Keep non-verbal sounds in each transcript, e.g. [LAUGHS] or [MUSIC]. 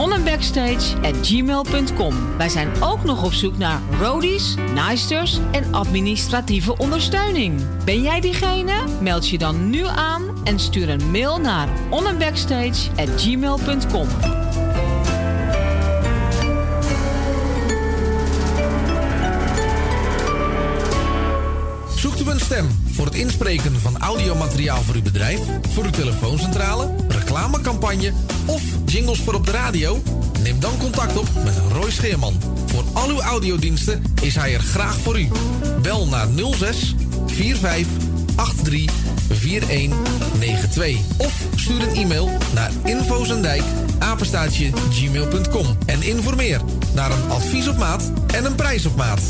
onandbackstage@gmail.com. Wij zijn ook nog op zoek naar roadies, naaisters en administratieve ondersteuning. Ben jij diegene? Meld je dan nu aan en stuur een mail naar onandbackstage@gmail.com. Zoekt u een stem voor het inspreken van audiomateriaal voor uw bedrijf, voor uw telefooncentrale, reclamecampagne of jingles voor op de radio? Neem dan contact op met Roy Scheerman. Voor al uw audiodiensten is hij er graag voor u. Bel naar 06 45 83 4192 of stuur een e-mail naar infozendijk apenstaatje en informeer naar een advies op maat en een prijs op maat.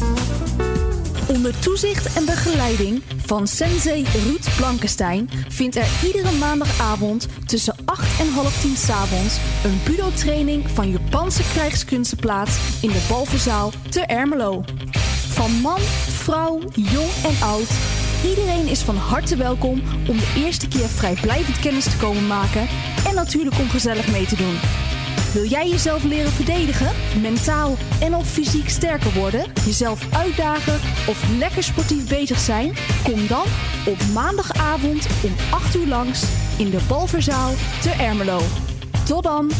Onder toezicht en begeleiding van sensei Ruud Blankenstein vindt er iedere maandagavond tussen 8 en half 10 s'avonds een budo-training van Japanse krijgskunsten plaats in de Balverzaal te Ermelo. Van man, vrouw, jong en oud, iedereen is van harte welkom om de eerste keer vrijblijvend kennis te komen maken en natuurlijk om gezellig mee te doen. Wil jij jezelf leren verdedigen, mentaal en of fysiek sterker worden, jezelf uitdagen of lekker sportief bezig zijn? Kom dan op maandagavond om 8 uur langs in de Balverzaal te Ermelo. Tot dan!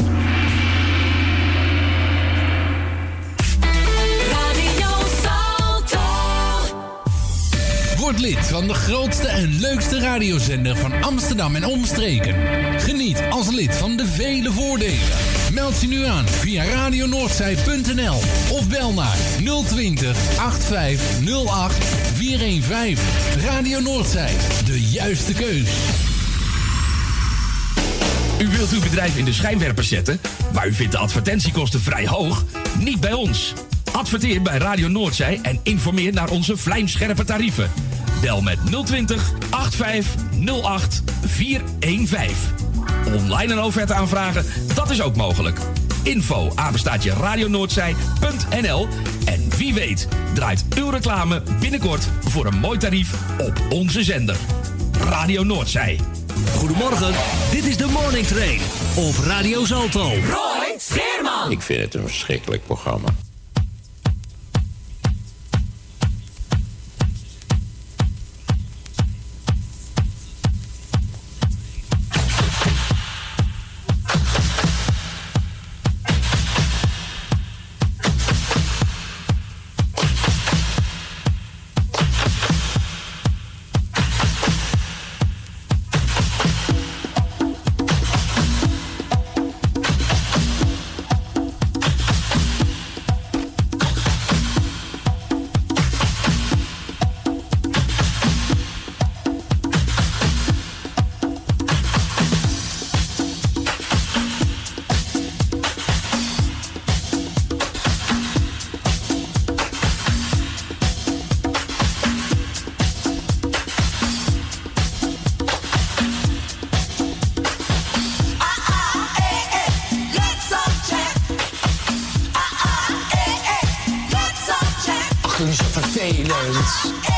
Word lid van de grootste en leukste radiozender van Amsterdam en omstreken. Geniet als lid van de vele voordelen. Meld je nu aan via radionoordzij.nl of bel naar 020 8508 415. Radio Noordzij, de juiste keus. U wilt uw bedrijf in de schijnwerpers zetten, maar u vindt de advertentiekosten vrij hoog? Niet bij ons. Adverteer bij Radio Noordzij en informeer naar onze vlijmscherpe tarieven. Bel met 020 8508 415. Online een offerte aanvragen, dat is ook mogelijk. Info apenstaatje radionoordzij.nl En wie weet draait uw reclame binnenkort voor een mooi tarief op onze zender. Radio Noordzij. Goedemorgen, dit is de Morning Train op Radio Zalto. Roy Scheerman. Ik vind het een verschrikkelijk programma. Zo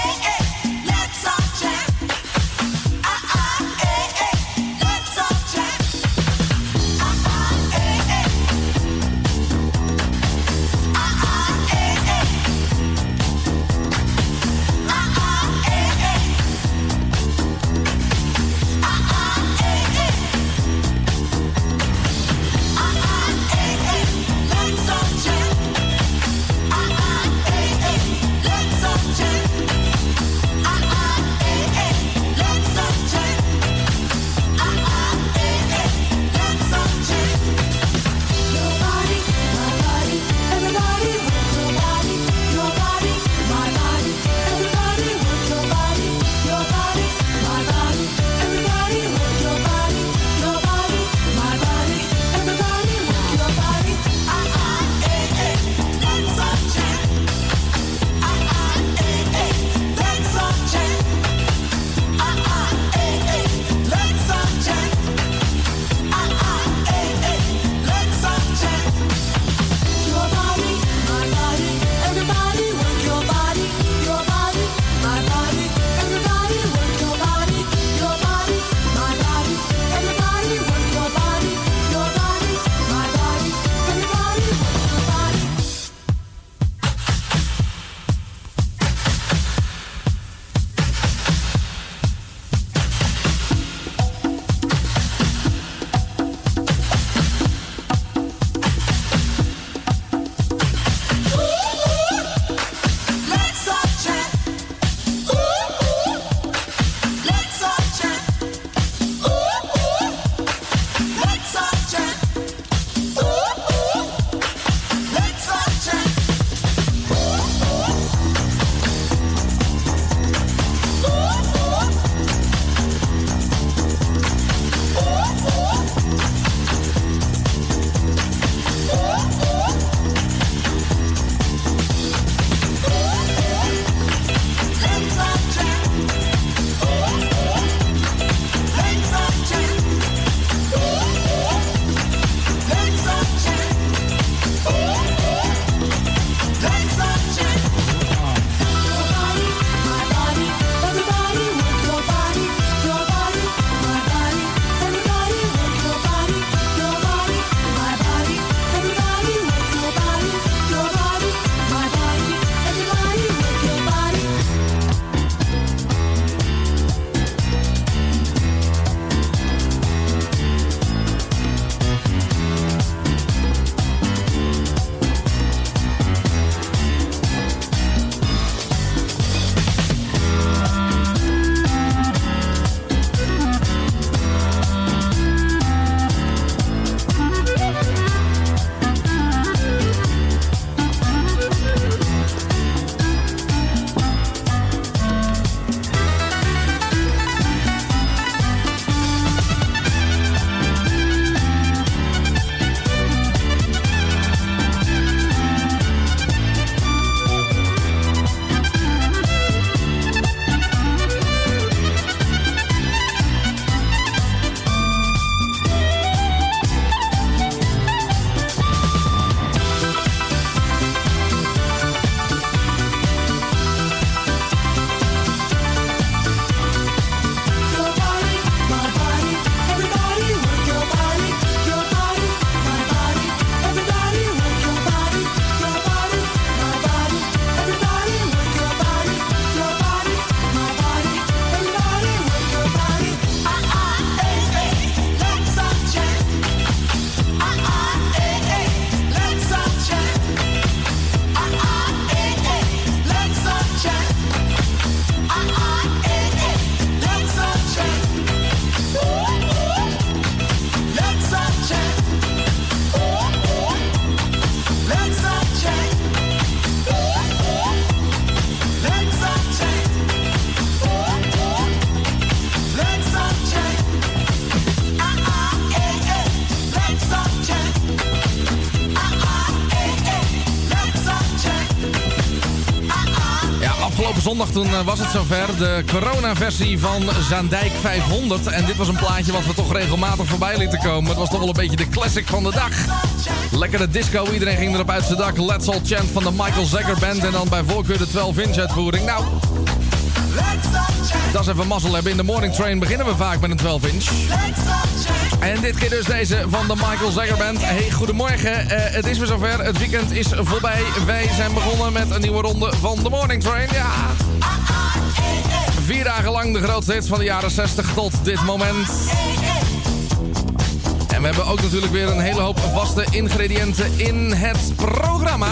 zondag toen eh, was het zover. De corona-versie van Zaandijk 500. En dit was een plaatje wat we toch regelmatig voorbij lieten komen. Het was toch wel een beetje de classic van de dag. Lekkere disco, iedereen ging erop uit zijn dak. Let's All Chant van de Michael Zegger Band. En dan bij voorkeur de 12-inch uitvoering. Nou, dat is even mazzel hebben. In de morning train beginnen we vaak met een 12-inch. En dit keer dus deze van de Michael Zegger Band. Hey, goedemorgen. Eh, het is weer zover. Het weekend is voorbij. Wij zijn begonnen met een nieuwe ronde van de morning train. Ja. Vier dagen lang de grootste hits van de jaren 60 tot dit moment. En we hebben ook natuurlijk weer een hele hoop vaste ingrediënten in het programma.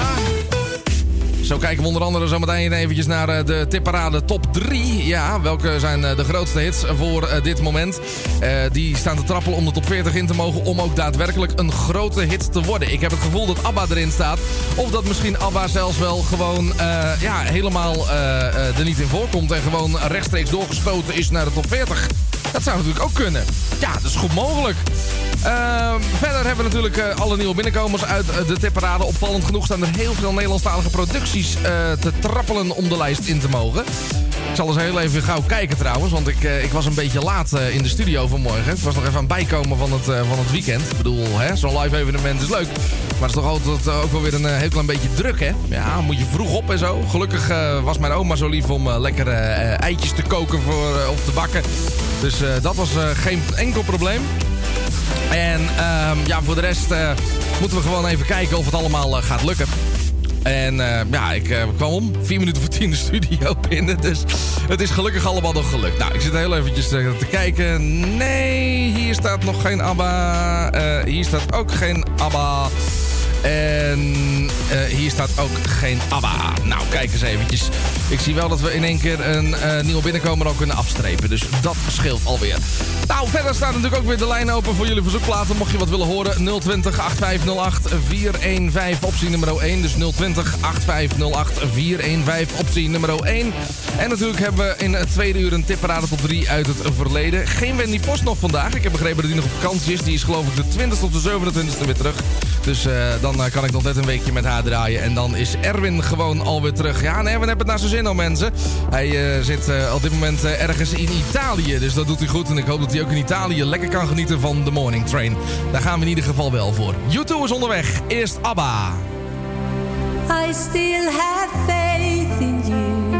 Zo kijken we onder andere zo meteen eventjes naar eh, de tipparade top 3. Ja, welke zijn eh, de grootste hits voor eh, dit moment? die staan te trappelen om de top 40 in te mogen... om ook daadwerkelijk een grote hit te worden. Ik heb het gevoel dat ABBA erin staat. Of dat misschien ABBA zelfs wel gewoon ja, helemaal er niet in voorkomt... en gewoon rechtstreeks doorgespoten is naar de top 40. Dat zou natuurlijk ook kunnen. Ja, dat is goed mogelijk. Uh, verder hebben we natuurlijk uh, alle nieuwe binnenkomers uit uh, de tipparade. Opvallend genoeg staan er heel veel Nederlandstalige producties uh, te trappelen om de lijst in te mogen. Ik zal eens heel even gauw kijken trouwens, want ik, ik was een beetje laat in de studio vanmorgen. Ik was nog even aan het bijkomen van het, van het weekend. Ik bedoel, zo'n live evenement is leuk. Maar het is toch altijd ook wel weer een heel klein beetje druk, hè? Ja, moet je vroeg op en zo. Gelukkig was mijn oma zo lief om lekkere eitjes te koken voor, of te bakken. Dus dat was geen enkel probleem. En uh, ja, voor de rest uh, moeten we gewoon even kijken of het allemaal uh, gaat lukken. En uh, ja, ik kwam om. Vier minuten voor tien de studio [LAUGHS] binnen. Dus het is gelukkig allemaal nog gelukt. Nou, ik zit heel eventjes te kijken. Nee, hier staat nog geen ABBA. hier staat ook geen ABBA. En hier staat ook geen ABBA. Nou, kijk eens eventjes. Ik zie wel dat we in één keer een uh, nieuwe binnenkomer ook kunnen afstrepen. Dus dat scheelt alweer. Nou, verder staat natuurlijk ook weer de lijn open voor jullie verzoekplaten. Mocht je wat willen horen, 020 8508 415 optie nummer 1. Dus 020 8508 415 optie nummer 1. En natuurlijk hebben we in het tweede uur een tipparade tot 3 uit het verleden. Geen Wendy Post nog vandaag. Ik heb begrepen dat die nog op vakantie is. Die is geloof ik de 20 tot de 27e weer terug. Dus uh, dan kan ik nog net een weekje met haar draaien. En dan is Erwin gewoon alweer terug. Ja, nee, Erwin heeft het naar zijn zin Hij uh, zit uh, op dit moment ergens in Italië. Dus dat doet hij goed. En ik hoop dat hij ook in Italië lekker kan genieten van de Morning Train. Daar gaan we in ieder geval wel voor. YouTube is onderweg. Eerst ABBA. I still have faith in you.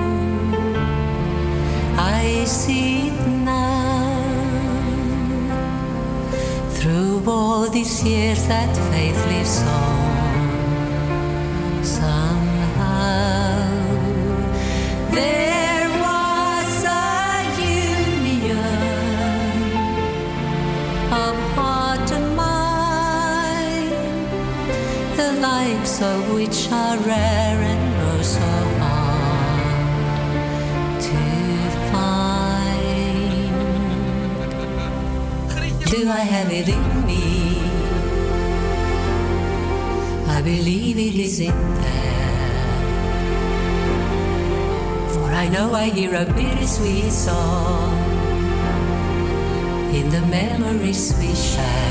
I see now. Through all these years that faith. Of which are rare and oh so hard to find. Do I have it in me? I believe it is in there. I know I hear a bittersweet song in the memories we share.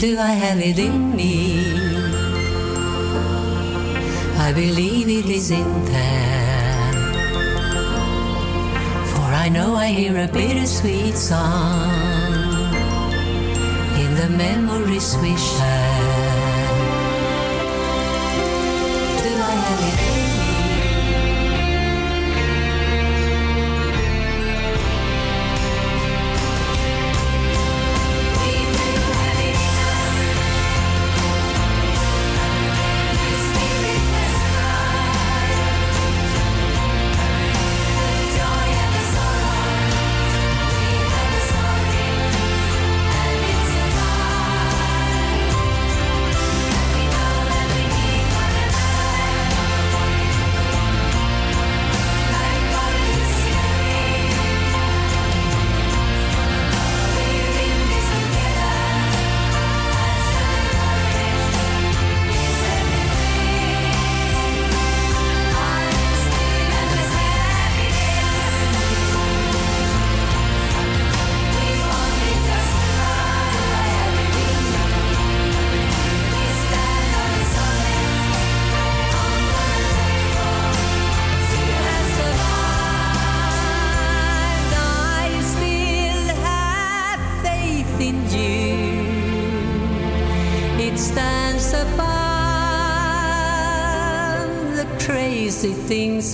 Do I have it in me? I believe it is in there. For I know I hear a bittersweet song in the memories we share. Do I have it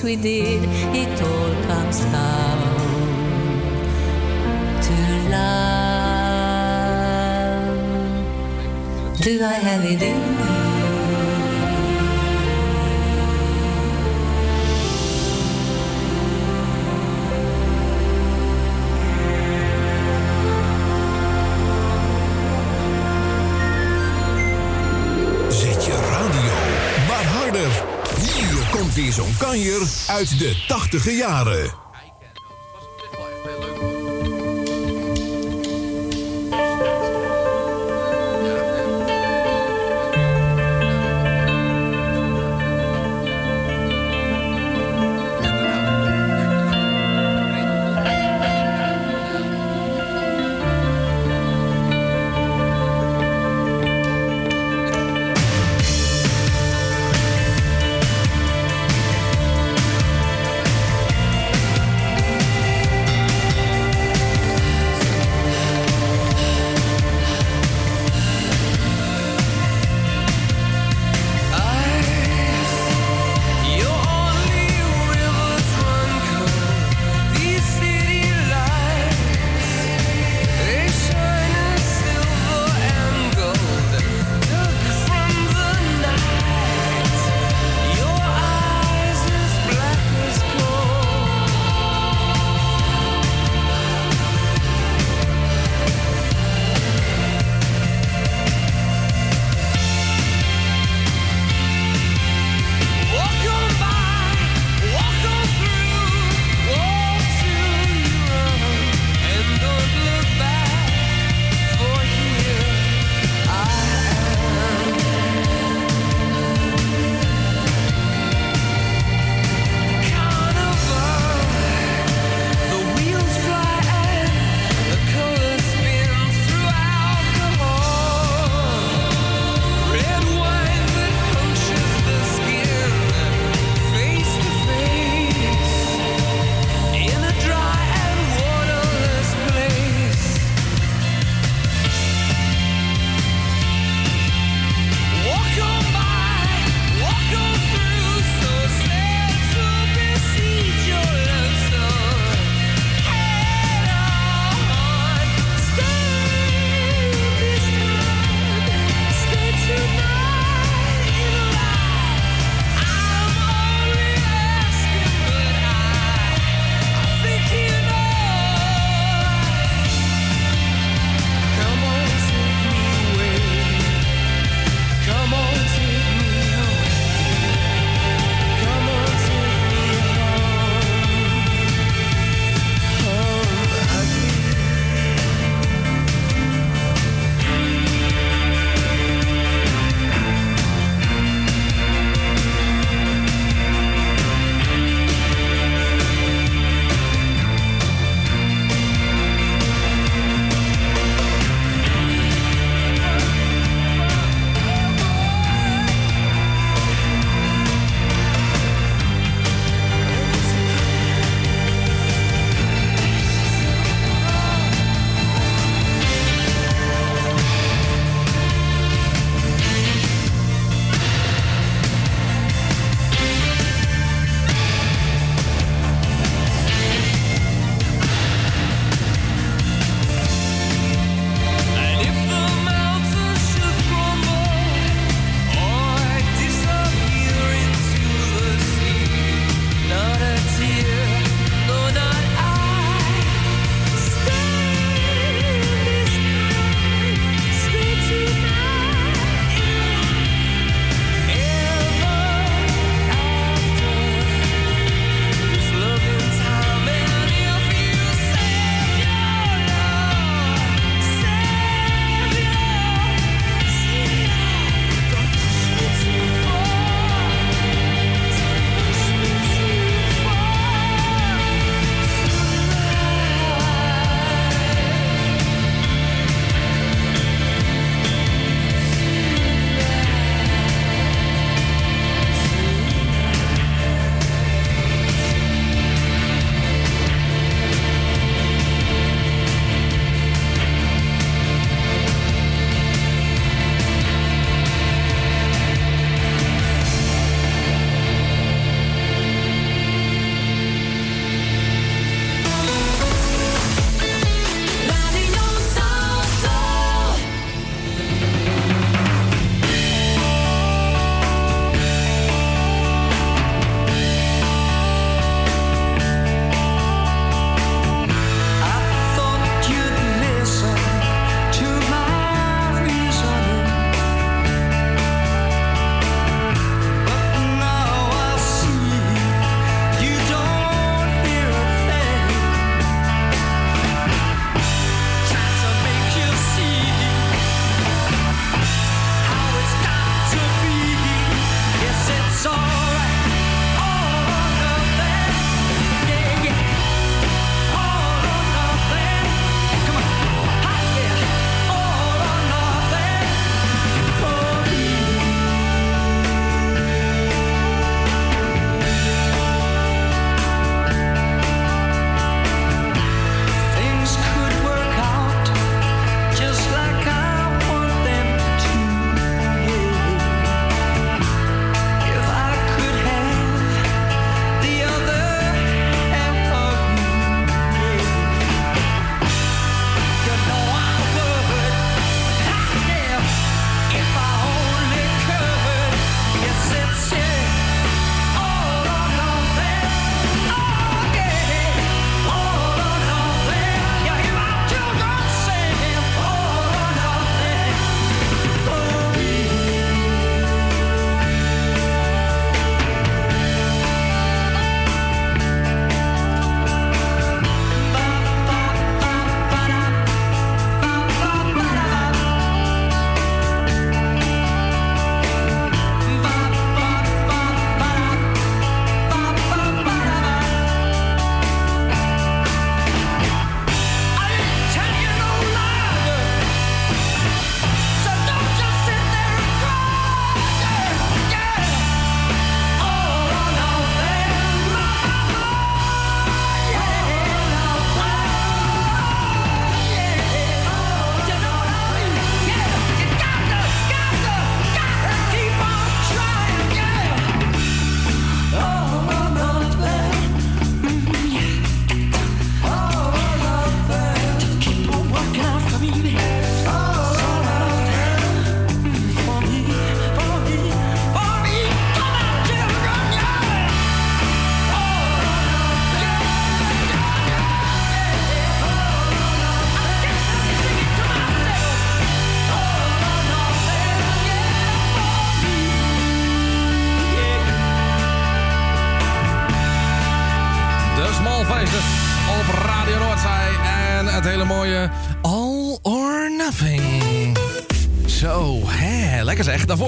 we did. Uit de tachtige jaren.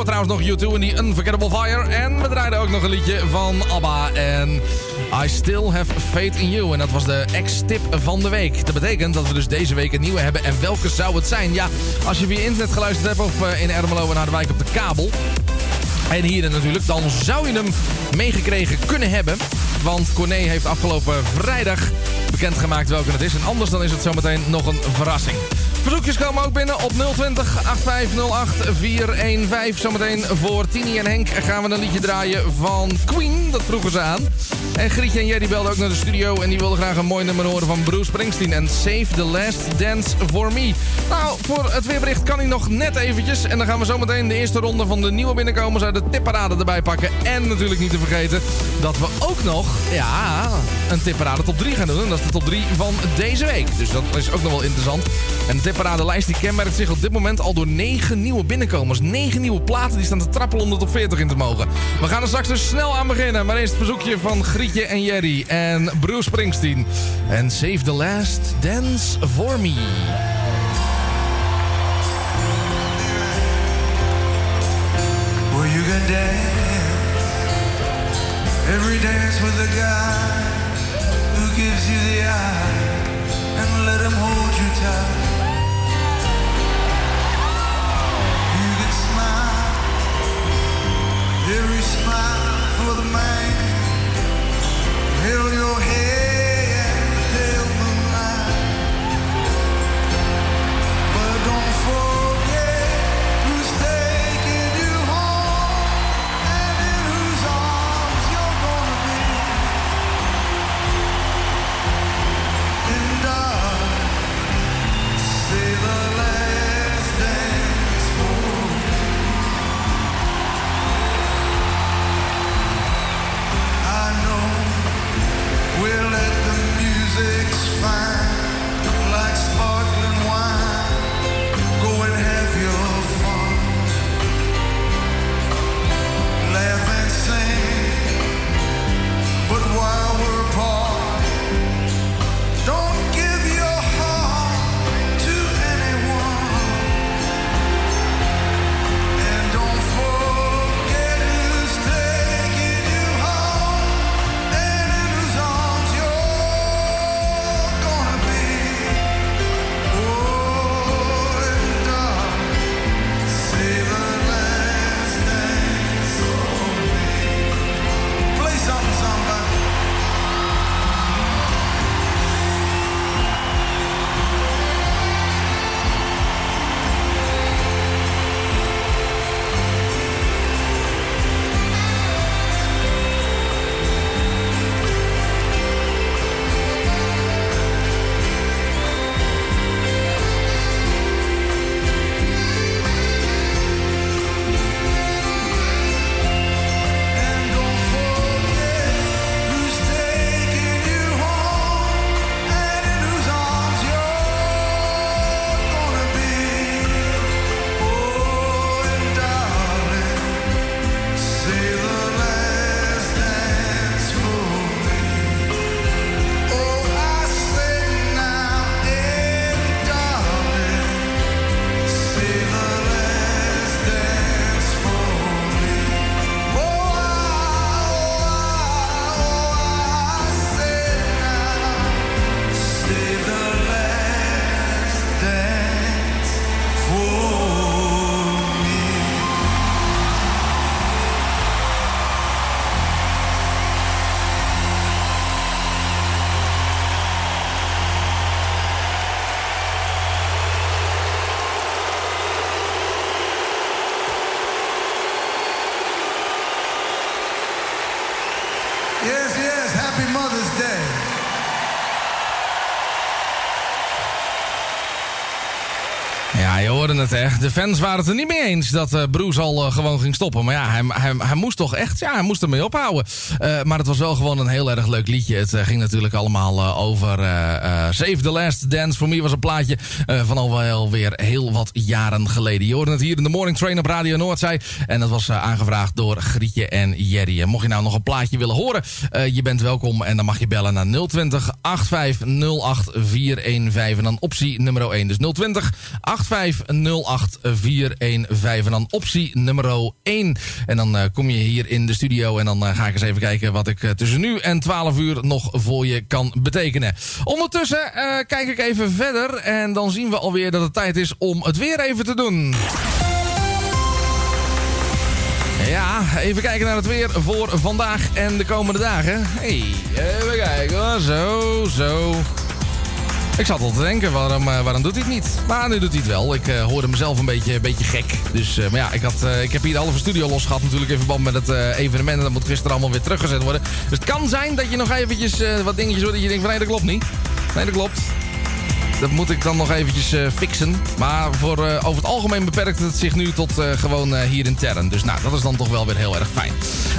Trouwens nog U2 en die Unforgettable Fire. En we draaiden ook nog een liedje van ABBA en I Still Have Faith in You. En dat was de ex-tip van de week. Dat betekent dat we dus deze week een nieuwe hebben. En welke zou het zijn? Ja, als je via internet geluisterd hebt of eh, in Ermelo en Harderwijk op de kabel... En hier natuurlijk, dan zou je hem meegekregen kunnen hebben. Want Corné heeft afgelopen vrijdag bekendgemaakt welke het is. En anders dan is het zometeen nog een verrassing. Verzoekjes komen ook binnen op 020 8508 415. Zometeen voor Tini en Henk gaan we een liedje draaien van Queen. Dat vroegen ze aan. En Grietje en Jerry belden ook naar de studio. En die wilden graag een mooi nummer horen van Bruce Springsteen. En Save the Last Dance for Me. Nou, voor het weerbericht kan hij nog net eventjes. En dan gaan we zometeen de eerste ronde van de nieuwe binnenkomers uit de tipparade erbij pakken. En natuurlijk niet te vergeten dat we ook nog, ja, een tipparade top 3 gaan doen. En dat is de top 3 van deze week. Dus dat is ook nog wel interessant. En tipparadenlijst die kenmerkt zich op dit moment al door 9 nieuwe binnenkomers. 9 nieuwe platen die staan te trappelen om de top 40 in te mogen. We gaan er straks dus snel aan beginnen. Maar eerst het verzoekje van Grietje en Jerry en Bruce Springsteen. En Save the Last Dance for Me. Dance every dance with a guy who gives you the eye and let him hold you tight. Every smile hoorden het, hè. De fans waren het er niet mee eens dat eh, Bruce al eh, gewoon ging stoppen. Maar ja, hij, hij, hij moest toch echt, ja, hij moest ermee ophouden. Eh, maar het was wel gewoon een heel erg leuk liedje. Het ging natuurlijk allemaal over Save the Last Dance. Voor mij was een plaatje van al weer heel wat jaren geleden. Je hoorde het hier in de Morning Train op Radio Noordzij. En dat was aangevraagd door Grietje en Jerry. En mocht je nou nog een plaatje willen horen, je bent welkom. En dan mag je bellen naar 020 8508 415. En dan optie nummer 1. Dus 020 8508 415. En dan optie nummer 1. En dan eh, kom je hier in de studio. En dan eh, ga ik eens even kijken wat ik eh, tussen nu en 12 uur nog voor je kan betekenen. Ondertussen kijk ik even verder. En dan zien we alweer dat het tijd is om het weer even te doen. Ja, even kijken naar het weer voor vandaag en de komende dagen. hey, even kijken. Zo, zo. Ik zat al te denken, waarom, eh, waarom doet hij het niet? Maar nu doet hij het wel. Ik eh, hoorde mezelf een beetje, een beetje gek. Dus, eh, maar ja, ik, had, ik heb hier de halve studio los gehad natuurlijk in verband met het evenement. En dat moet gisteren allemaal weer teruggezet worden. Dus het kan zijn dat je nog eventjes wat dingetjes hoort dat je denkt van nee, dat klopt niet. Nee, dat klopt. Dat moet ik dan nog eventjes eh, fixen. Maar voor, eh, over het algemeen beperkt het zich nu tot eh, gewoon hier intern. Dus nou, dat is dan toch wel weer heel erg fijn.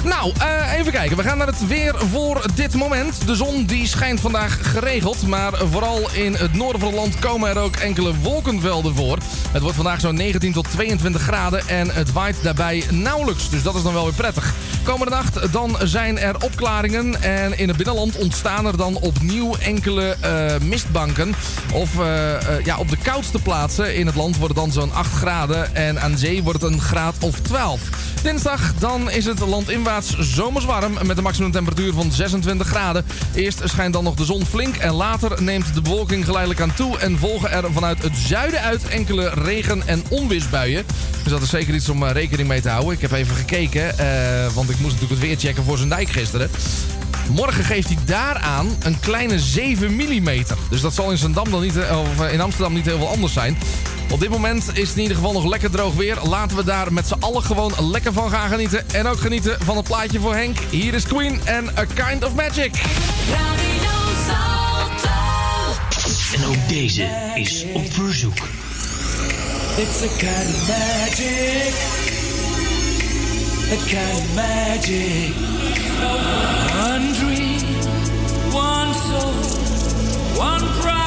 Nou, even kijken. We gaan naar het weer voor dit moment. De zon die schijnt vandaag geregeld. Maar vooral in het noorden van het land komen er ook enkele wolkenvelden voor. Het wordt vandaag zo'n 19 tot 22 graden. En het waait daarbij nauwelijks. Dus dat is dan wel weer prettig. Komende nacht dan zijn er opklaringen. En in het binnenland ontstaan er dan opnieuw enkele mistbanken. Of eh, eh, ja, op de koudste plaatsen in het land wordt het dan zo'n 8 graden. En aan zee wordt het een graad of 12. Dinsdag dan is het landinwaarts zomers warm. Met een maximumtemperatuur van 26 graden. Eerst schijnt dan nog de zon flink. En later neemt de bewolking geleidelijk aan toe. En volgen er vanuit het zuiden uit enkele regen- en onweersbuien. Dus dat is zeker iets om eh, rekening mee te houden. Ik heb even gekeken. want ik moest natuurlijk het weer checken voor zijn dijk gisteren. Morgen geeft hij daaraan een kleine 7 mm. Dus dat zal in, Zandam dan niet, eh, of eh, in Amsterdam niet heel veel anders zijn. Op dit moment is het in ieder geval nog lekker droog weer. Laten we daar met z'n allen gewoon lekker van gaan genieten. En ook genieten van het plaatje voor Henk. Hier is Queen en A Kind of Magic. En ook deze is op verzoek. It's a kind of magic. A kind of magic. One prize,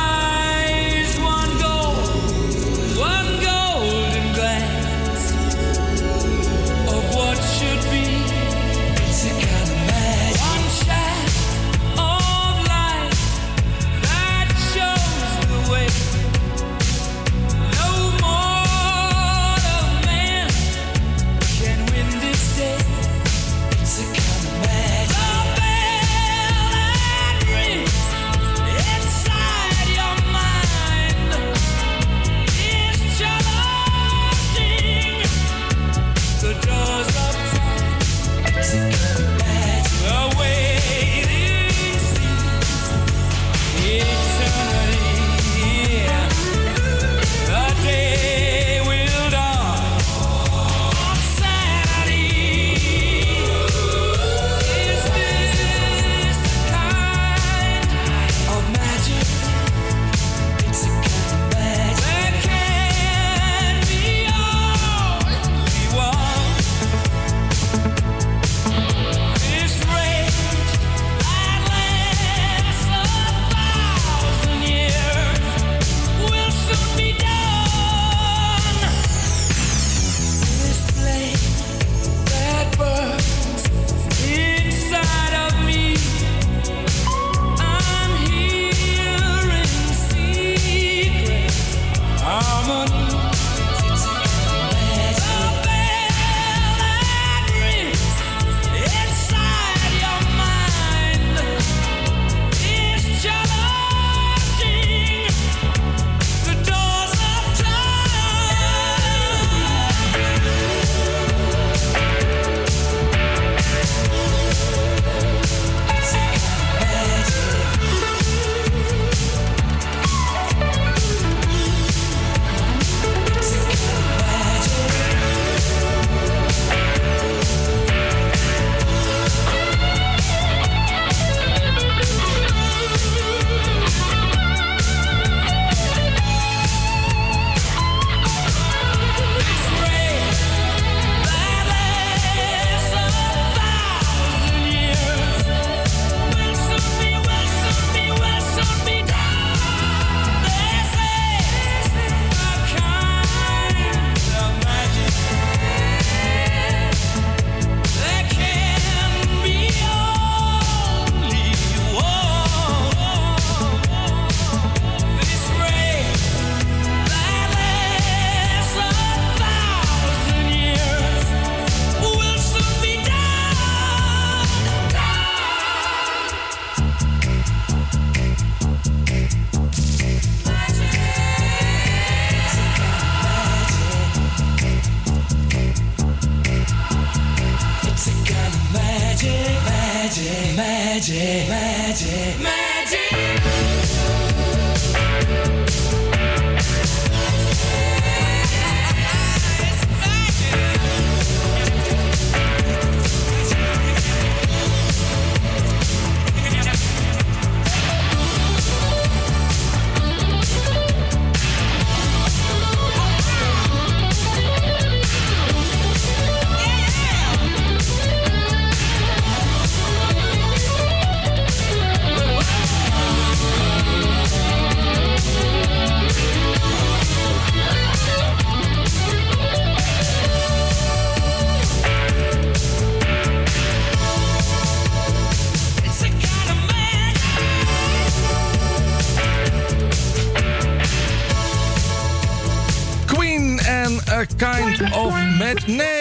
of Magic.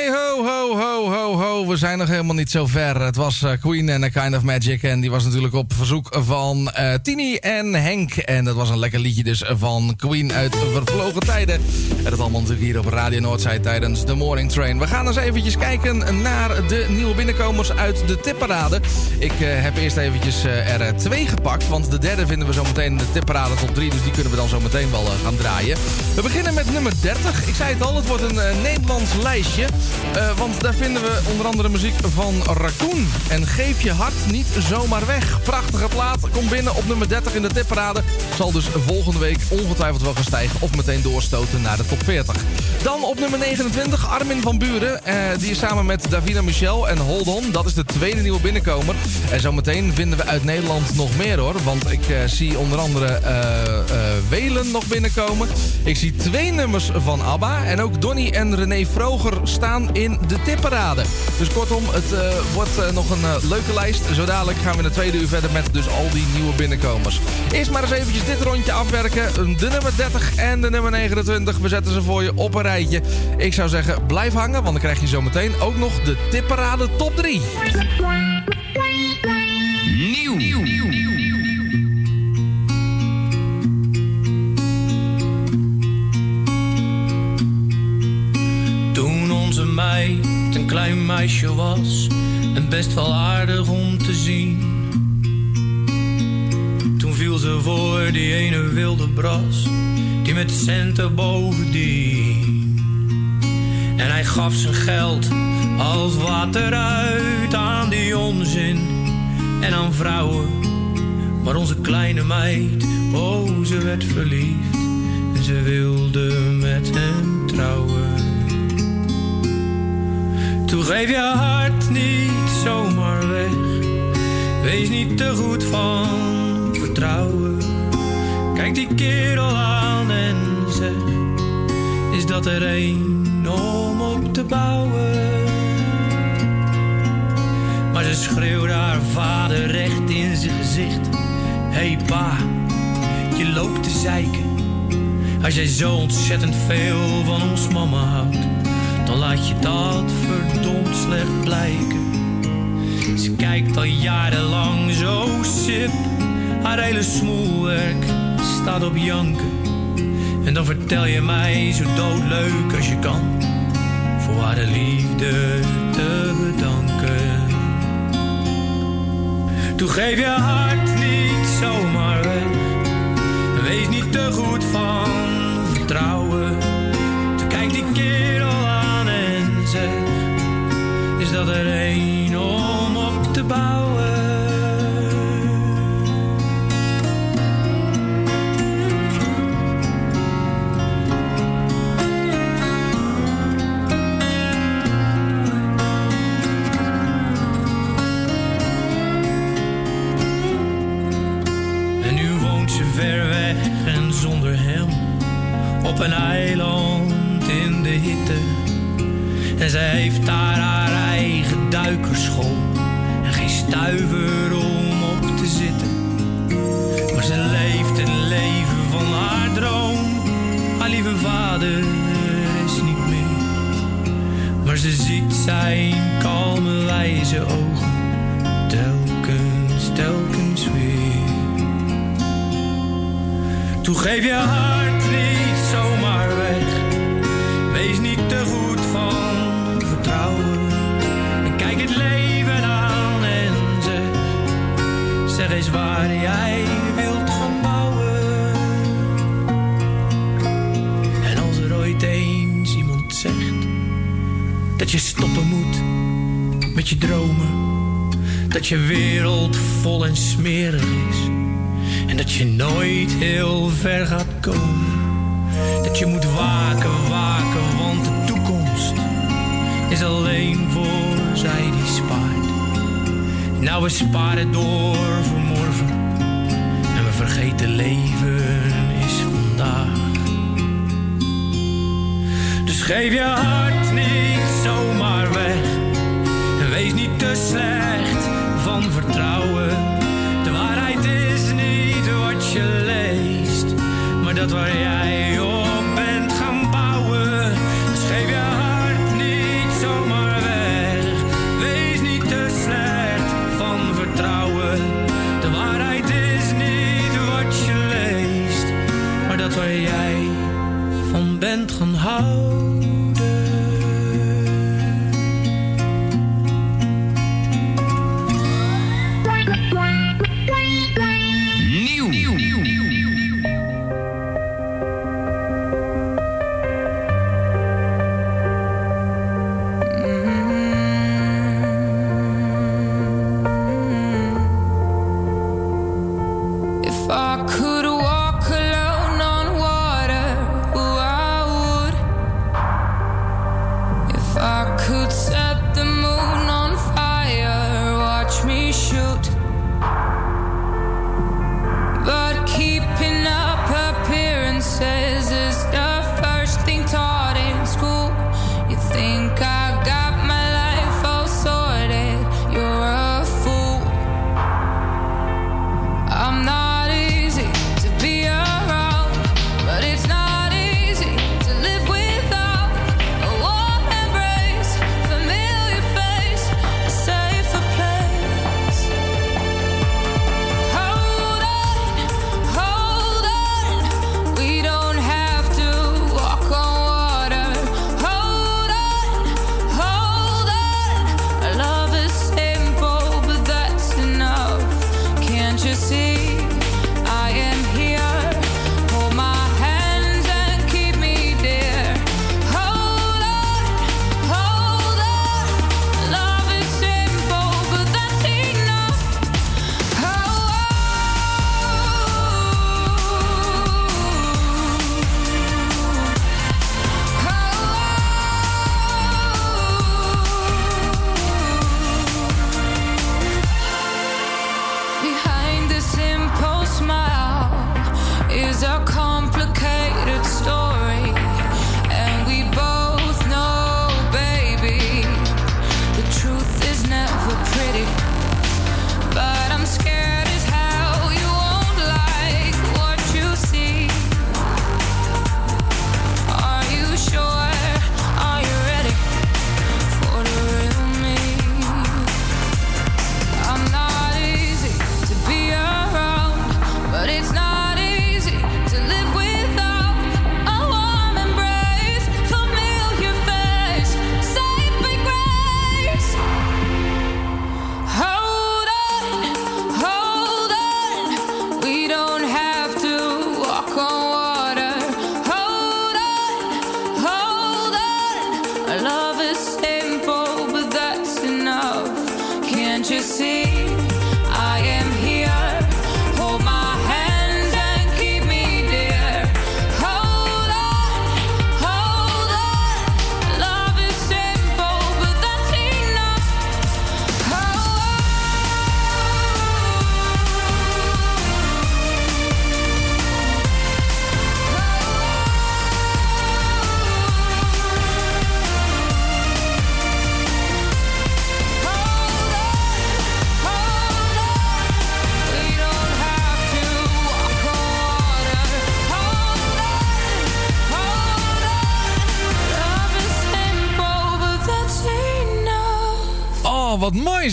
We zijn nog helemaal niet zo ver. Het was eh, Queen and a Kind of Magic. En die was natuurlijk op verzoek van eh, Tini en Henk. En dat was een lekker liedje dus van Queen uit vervlogen tijden. En dat allemaal natuurlijk hier op Radio Noordzij tijdens de Morning Train. We gaan eens eventjes kijken naar de nieuwe binnenkomers uit de tipparade. Ik eh, heb eerst eventjes er twee gepakt. Want de derde vinden we zo meteen de tipparade top 3. Dus die kunnen we dan zo meteen wel gaan draaien. We beginnen met nummer 30. Ik zei het al, het wordt een Nederlands lijstje. Want daar vinden we onder andere muziek van Raccoon. En Geef je hart niet zomaar weg. Prachtige plaat. Komt binnen op nummer 30 in de tipparade. Zal dus volgende week ongetwijfeld wel gaan stijgen. Of meteen doorstoten naar de top 40. Dan op nummer 29 Armin van Buren. Eh, die is samen met Davina Michel en Hold On. Dat is de tweede nieuwe binnenkomer. En zometeen vinden we uit Nederland nog meer hoor. Want ik eh, zie onder andere eh eh, Welen nog binnenkomen. Ik zie twee nummers van ABBA. En ook Donny en René Vroger staan in de tipparade. Dus kortom, het eh, wordt eh, nog een eh, leuke lijst. Zo dadelijk gaan we in de tweede uur verder met dus al die nieuwe binnenkomers. Eerst maar eens eventjes dit rondje afwerken. De nummer 30 en de nummer 29. We zetten ze voor je op een rijtje. Ik zou zeggen, blijf hangen, want dan krijg je zo meteen ook nog de tipparade top 3. Nieuw. Toen onze meid klein meisje was en best wel aardig om te zien. Toen viel ze voor die ene wilde bras, die met centen bovendien. En hij gaf zijn geld als water uit aan die onzin en aan vrouwen. Maar onze kleine meid, oh ze werd verliefd en ze wilde met hem trouwen. Toen geef je hart niet zomaar weg. Wees niet te goed van vertrouwen. Kijk die kerel aan en zeg: Is dat er een om op te bouwen? Maar ze schreeuwde haar vader recht in zijn gezicht: Hey pa, je loopt te zeiken. Als jij zo ontzettend veel van ons mama houdt dan laat je dat verdomd slecht blijken. Ze kijkt al jarenlang zo sip, haar hele smoelwerk staat op janken. En dan vertel je mij zo doodleuk als je kan, voor haar de liefde te bedanken. Toen geef je hart niet zomaar weg, wees niet te goed van vertrouwen. Toen kijkt die kerel aan is dat er een om op te bouwen? En zij heeft daar haar eigen duikerschool en geen stuiver om op te zitten. Maar ze leeft het leven van haar droom. Haar lieve vader is niet meer. Maar ze ziet zijn kalme wijze ogen telkens, telkens weer. Toen geef je hart je wereld vol en smerig is. En dat je nooit heel ver gaat komen. Dat je moet waken, waken, want de toekomst is alleen voor zij die spaart. Nou, we sparen door voor morgen. En we vergeten leven is vandaag. Dus geef je hart niet zomaar weg. En wees niet te slecht vertrouwen. De waarheid is niet wat je leest, maar dat waar jij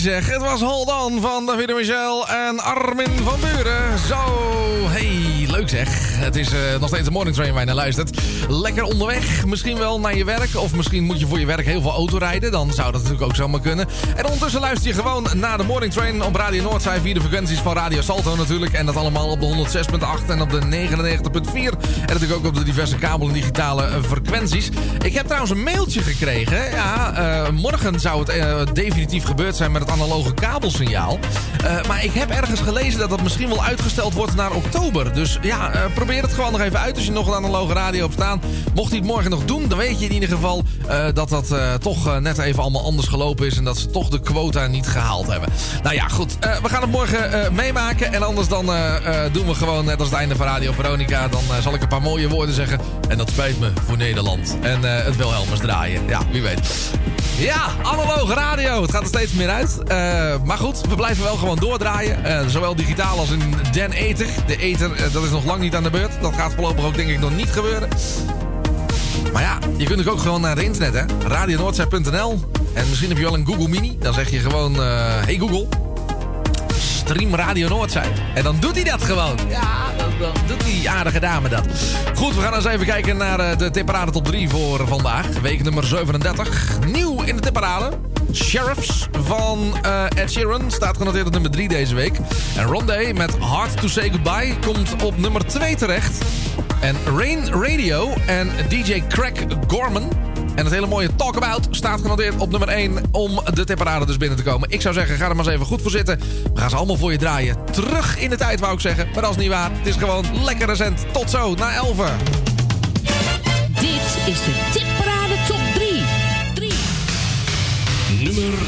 zeg. Het was Holdan van David Michel en Armin van Buren. Zo het is eh, nog steeds een morning train waar je naar luistert. Lekker onderweg, misschien wel naar je werk. Of misschien moet je voor je werk heel veel auto rijden. Dan zou dat natuurlijk ook zomaar kunnen. En ondertussen luister je gewoon naar de morning train op Radio Noordzij. Via de frequenties van Radio Salto natuurlijk. En dat allemaal op de 106.8 en op de 99.4. En natuurlijk ook op de diverse kabel- en digitale eh, frequenties. Ik heb trouwens een mailtje gekregen. Ja, eh, morgen zou het definitief gebeurd zijn met het analoge kabelsignaal. Eh, maar ik heb ergens gelezen dat dat misschien wel uitgesteld wordt naar oktober. Dus ja, eh, probeer het gewoon nog even uit als je nog een analoge radio op staan. Mocht hij het morgen nog doen, dan weet je in ieder geval eh, dat dat toch net even allemaal anders gelopen is. En dat ze toch de quota niet gehaald hebben. Nou ja, goed. We gaan het morgen meemaken. En anders dan doen we gewoon net als het einde van Radio Veronica. Dan zal ik een paar mooie woorden zeggen. En dat spijt me voor Nederland. En het Wilhelmus draaien. Ja, wie weet. Ja, analoge radio. Het gaat er steeds meer uit. Eh, maar goed, we blijven wel gewoon doordraaien. Eh, zowel digitaal als in Den Ether. De Ether, eh, dat is nog lang niet aan de beurt. Dat gaat voorlopig ook denk ik nog niet gebeuren. Maar ja, je kunt ook gewoon naar het internet, hè. radionoordzij.nl. En misschien heb je wel een Google Mini. Dan zeg je gewoon, hey Google, stream Radio Noordzij. En dan doet hij dat gewoon. Ja, die aardige dame dat. Goed, we gaan eens even kijken naar eh, de tipparade top 3 voor vandaag. Week nummer 37. Nieuw in de tipparade. Sheriffs van eh, Ed Sheeran staat genoteerd op nummer 3 deze week. En Rondé met Hard to Say Goodbye komt op nummer 2 terecht. En Rain Radio en DJ Craig Gorman en het hele mooie Talk About staat genoteerd op nummer 1 om de tipparade dus binnen te komen. Ik zou zeggen, ga er maar eens even goed voor zitten. We gaan ze allemaal voor je draaien. Terug in de tijd, wou ik zeggen. Maar dat is niet waar. Het is gewoon lekker recent. Tot zo, na 11. Dit is de tipparade top 3. 3. Nummer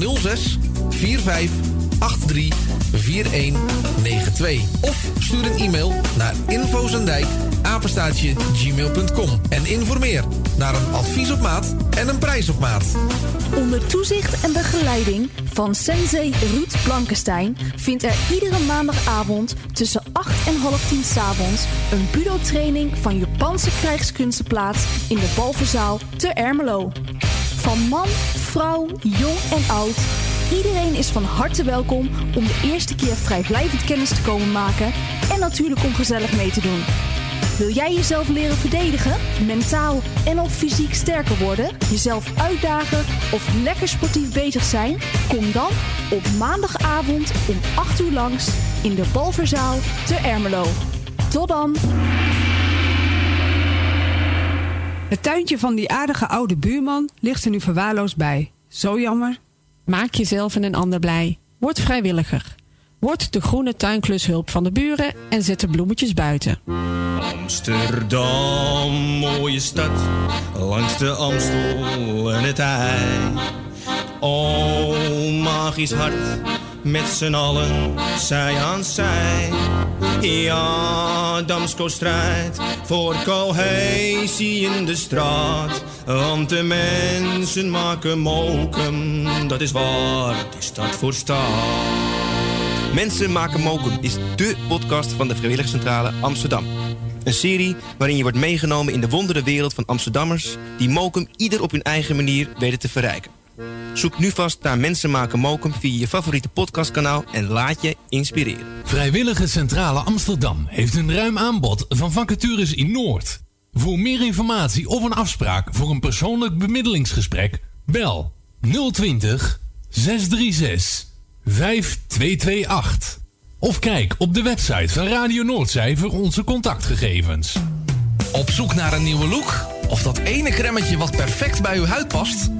06 45 83 4192 of stuur een e-mail naar infozendijk gmail.com en informeer naar een advies op maat en een prijs op maat. Onder toezicht en begeleiding van Sensei Ruud Blankenstein vindt er iedere maandagavond tussen 8 en half 10 s'avonds een budo-training van Japanse krijgskunsten plaats in de Balverzaal te Ermelo. Van man, vrouw, jong en oud, iedereen is van harte welkom om de eerste keer vrijblijvend kennis te komen maken en natuurlijk om gezellig mee te doen. Wil jij jezelf leren verdedigen, mentaal en of fysiek sterker worden, jezelf uitdagen of lekker sportief bezig zijn? Kom dan op maandagavond om 8 uur langs in de Balverzaal te Ermelo. Tot dan! Het tuintje van die aardige oude buurman ligt er nu verwaarloosd bij. Zo jammer. Maak jezelf en een ander blij. Word vrijwilliger. Word de groene tuinklushulp van de buren en zet de bloemetjes buiten. Amsterdam, mooie stad, langs de Amstel en het IJ. O, magisch hart, met z'n allen, zij aan zij. Ja, Damsko strijdt voor cohesie in de straat. Want de mensen maken mokum, dat is waar de stad voor staat. Mensen maken mokum is dé podcast van de Vrijwilligcentrale Amsterdam. Een serie waarin je wordt meegenomen in de wondere wereld van Amsterdammers... die mokum ieder op hun eigen manier weten te verrijken. Zoek nu vast naar Mensen maken mokum via je favoriete podcastkanaal en laat je inspireren. Vrijwillige Centrale Amsterdam heeft een ruim aanbod van vacatures in Noord. Voor meer informatie of een afspraak voor een persoonlijk bemiddelingsgesprek, bel 020 636 5228. Of kijk op de website van Radio Noordzij voor onze contactgegevens. Op zoek naar een nieuwe look? Of dat ene kremmetje wat perfect bij uw huid past?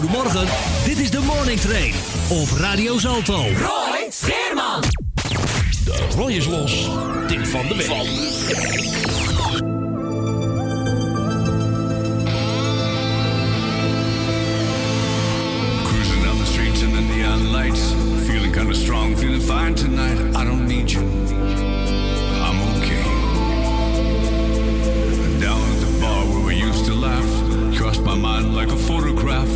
Goedemorgen, dit is de Morning Train op Radio Salto. Roy Scheerman. De Roy is los. Tip van de week. Cruising down the streets in the neon lights. Feeling kinda strong, feeling fine tonight. I don't need you. I'm okay. Down at the bar where we used to laugh. Crossed my mind like a photograph.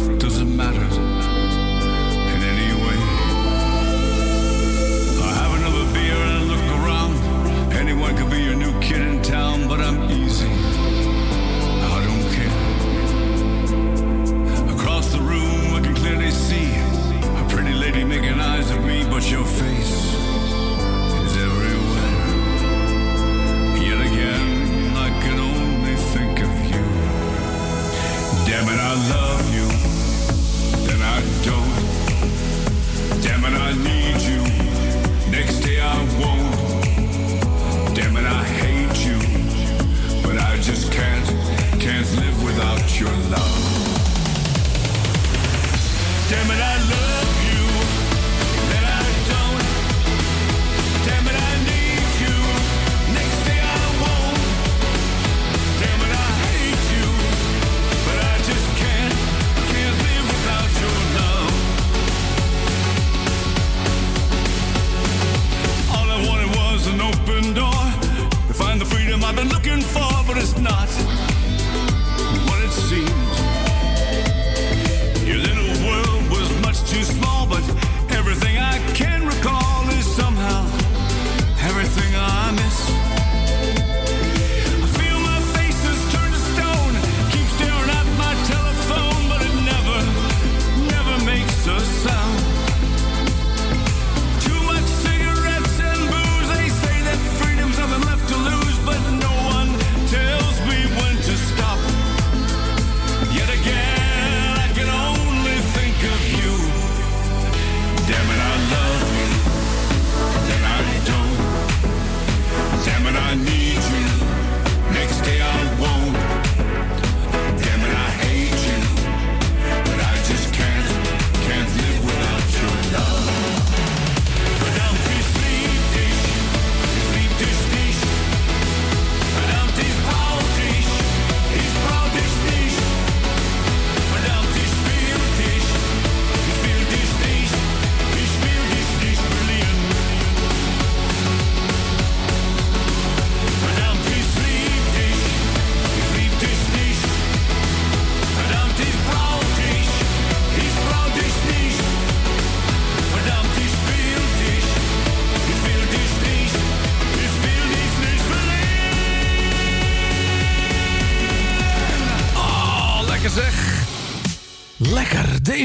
Eyes at me, but your face is everywhere. Yet again, I can only think of you. Damn it, I love you, then I don't. Damn it, I need you. Next day I won't. Damn it, I hate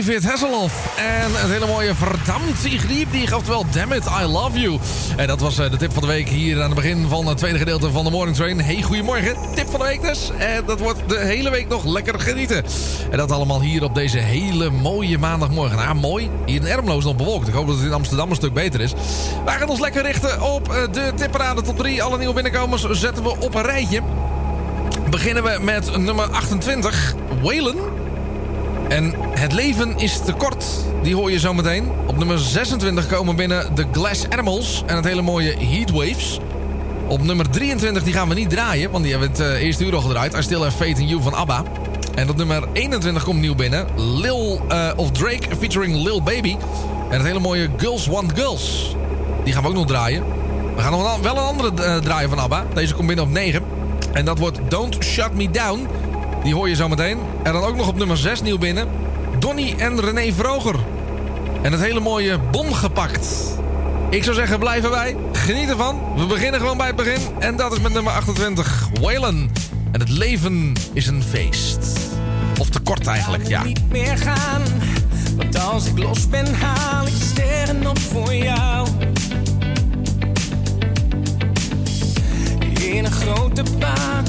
David Hasselhoff. En het hele mooie verdammt, ik liep die, oftewel damn it, I love you. En dat was eh, de tip van de week hier aan het begin van het tweede gedeelte van de Morning Train. Hey, goedemorgen, tip van de week dus. En dat wordt de hele week nog lekker genieten. En dat allemaal hier op deze hele mooie maandagmorgen. Nou, mooi. Hier in Ermelo is het nog bewolkt. Ik hoop dat het in Amsterdam een stuk beter is. Wij gaan ons lekker richten op eh, de tipparade top 3. Alle nieuwe binnenkomers zetten we op een rijtje. Beginnen we met nummer 28, Whalen. En Het leven is te kort. Die hoor je zo meteen. Op nummer 26 komen binnen de Glass Animals en het hele mooie Heatwaves. Op nummer 23, die gaan we niet draaien, want die hebben het eh, eerste uur al gedraaid. I Still Have Faith in You van ABBA. En op nummer 21 komt nieuw binnen. Lil, eh, of Drake featuring Lil Baby. En het hele mooie Girls Want Girls. Die gaan we ook nog draaien. We gaan nog wel- wel een andere eh, draaien van ABBA. Deze komt binnen op 9. En dat wordt Don't Shut Me Down. Die hoor je zo meteen. En dan ook nog op nummer 6 nieuw binnen. Donny en René Vroger. En het hele mooie Bon gepakt. Ik zou zeggen, blijf erbij. Geniet ervan. We beginnen gewoon bij het begin. En dat is met nummer 28. Waylon. En het leven is een feest. Of te kort eigenlijk, ja. niet meer gaan. Want als ik los ben, haal ik sterren op voor jou. In een grote baan,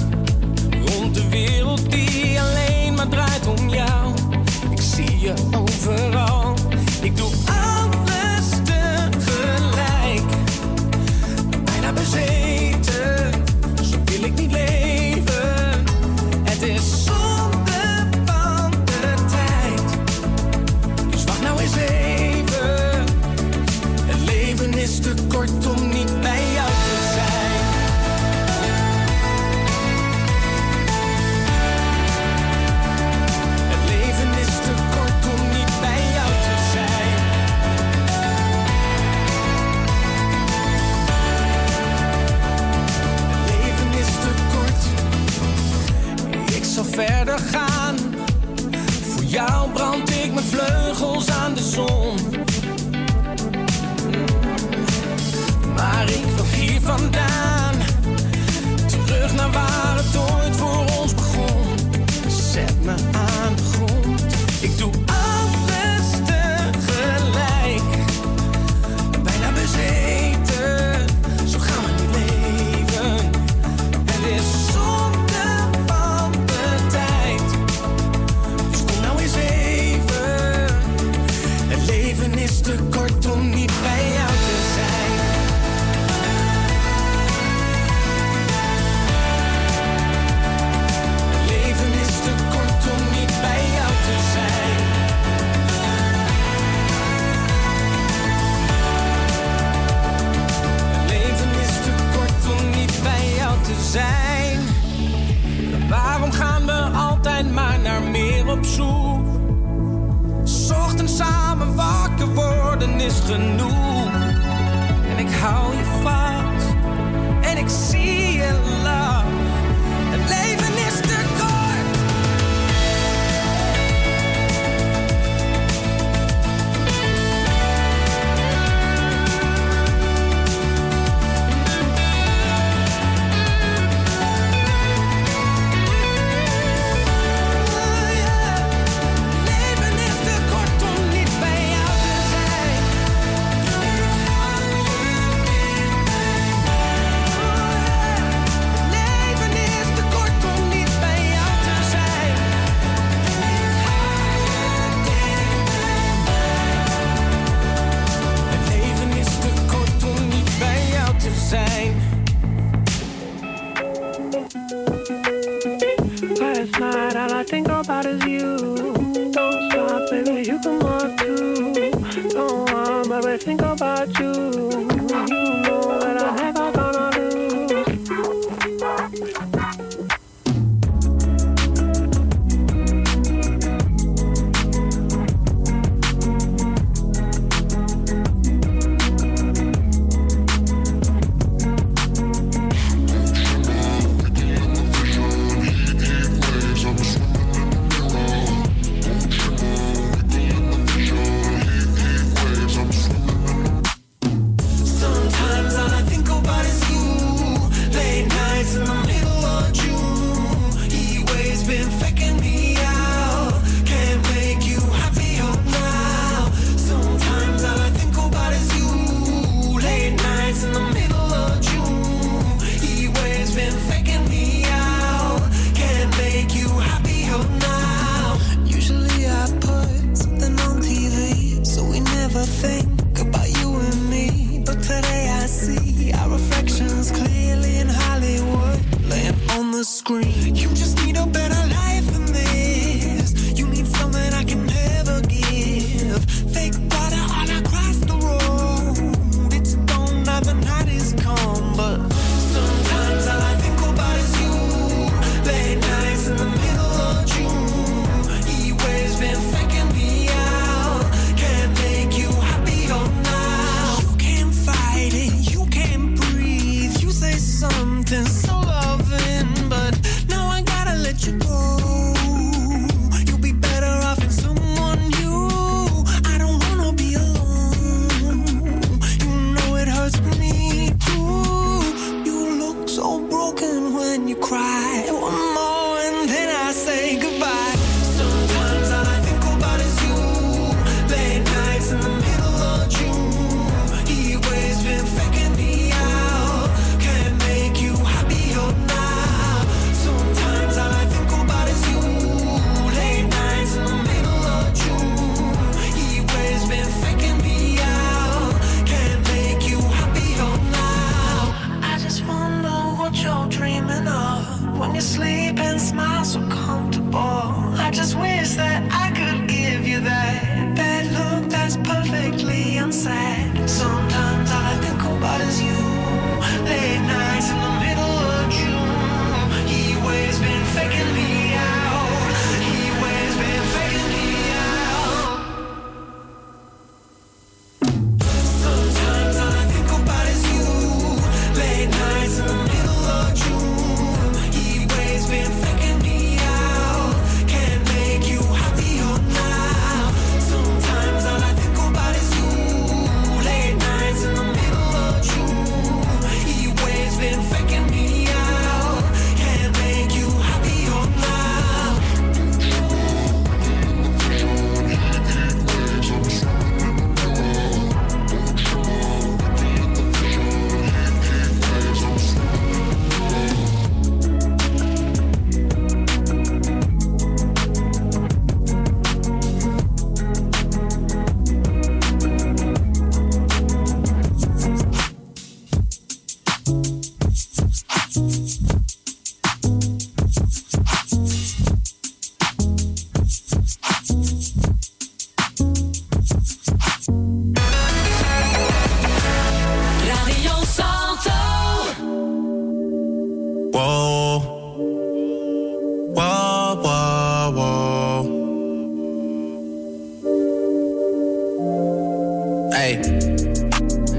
Hey,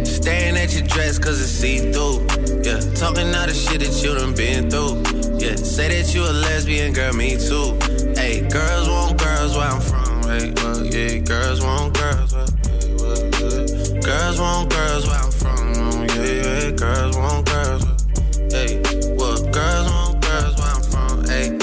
staring at your dress cause it's see through. Yeah, talking all the shit that you done been through. Yeah, say that you a lesbian, girl, me too. Hey, girls want girls where I'm from. Hey, well, yeah, girls want girls. Well. Girls want girls where I'm from. Yeah, yeah, girls want girls. Hey, well, girls want girls where I'm from. Hey,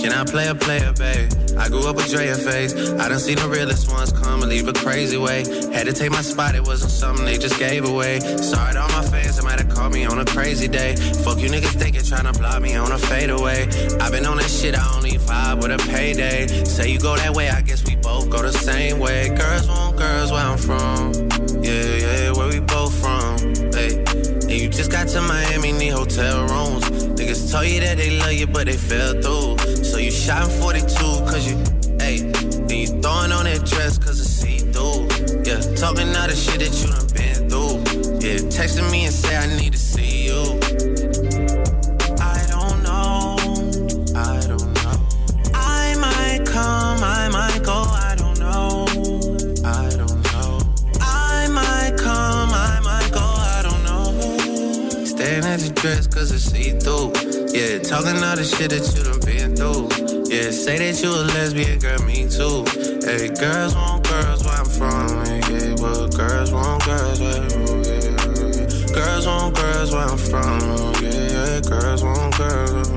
can I play a player, babe? I grew up with Drea face. I done seen the realest ones come and leave a crazy way. Had to take my spot, it wasn't something they just gave away. Sorry to all my fans, they might have called me on a crazy day. Fuck you niggas thinking, trying to block me on a fadeaway. i been on that shit, I only vibe with a payday. Say you go that way, I guess we both go the same way. Girls want girls where I'm from. Yeah, yeah, where we both from. Hey. And you just got to Miami, need hotel rooms. Niggas told you that they love you, but they fell through. You shot 42, cause you, hey. Then you throwing on that dress, cause it's see through. Yeah, talking all the shit that you done been through. Yeah, texting me and say I need to see you. I don't know, I don't know. I might come, I might go, I don't know. I don't know. I might come, I might go, I don't know. Staring at your dress cause it's see through. Yeah, talking all the shit that you done through. Yeah, say that you a lesbian, girl, me too. Hey, girls want girls where I'm from. Yeah, well, girls want girls where oh, yeah. Girls want girls where I'm from. Yeah, yeah, girls want girls.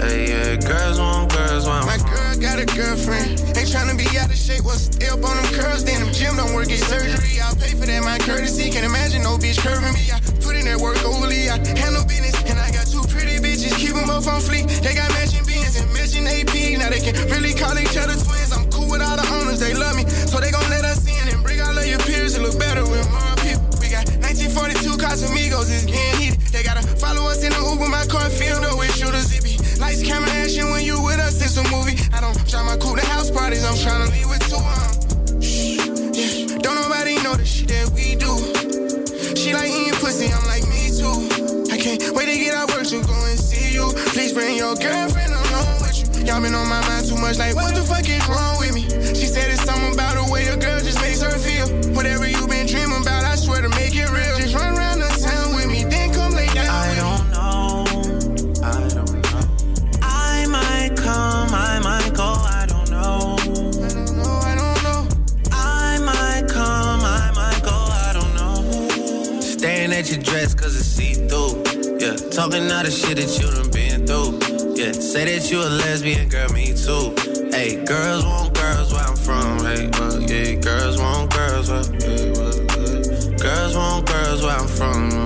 Hey, yeah, girls want girls where I'm My from. girl got a girlfriend. Ain't tryna be out of shape. What's up on them curls? Then them gym don't work, get surgery. I'll pay for that, my courtesy. Can't imagine no bitch curving me. I put in that work overly. I handle business. And I got two pretty bitches. Keep them both on fleek. They got matching and AP. Now they can really call each other twins. I'm cool with all the owners. They love me. So they gon' let us in and bring all of your peers. It look better with more people. We got 1942 Casamigos. It's getting heated. They gotta follow us in the Uber. My car filled up with shooters. It be lights, camera, action when you with us. It's a movie. I don't try my cool to house parties. I'm trying to leave with two. Um, shh, yeah. Don't nobody know the shit that we do. She like eating pussy. I'm like me too. I can't wait to get out work to go and see you. Please bring your girlfriend. Y'all been on my mind too much. Like what the fuck is wrong with me? She said it's something about the way a girl just makes her feel. Whatever you been dreaming about, I swear to make it real. Just run around the town with me, then come lay down. I don't know. I don't know. I might come, I might go. I don't know. I don't know. I don't know. I might come, I might go. I don't know. Staring at your dress cause it's see through. Yeah, talking all the shit that you done been through. Yeah, say that you a lesbian, girl, me too. Hey, girls want girls where I'm from. Hey, well, yeah, girls want girls where, yeah, well, yeah. Girls want girls where I'm from.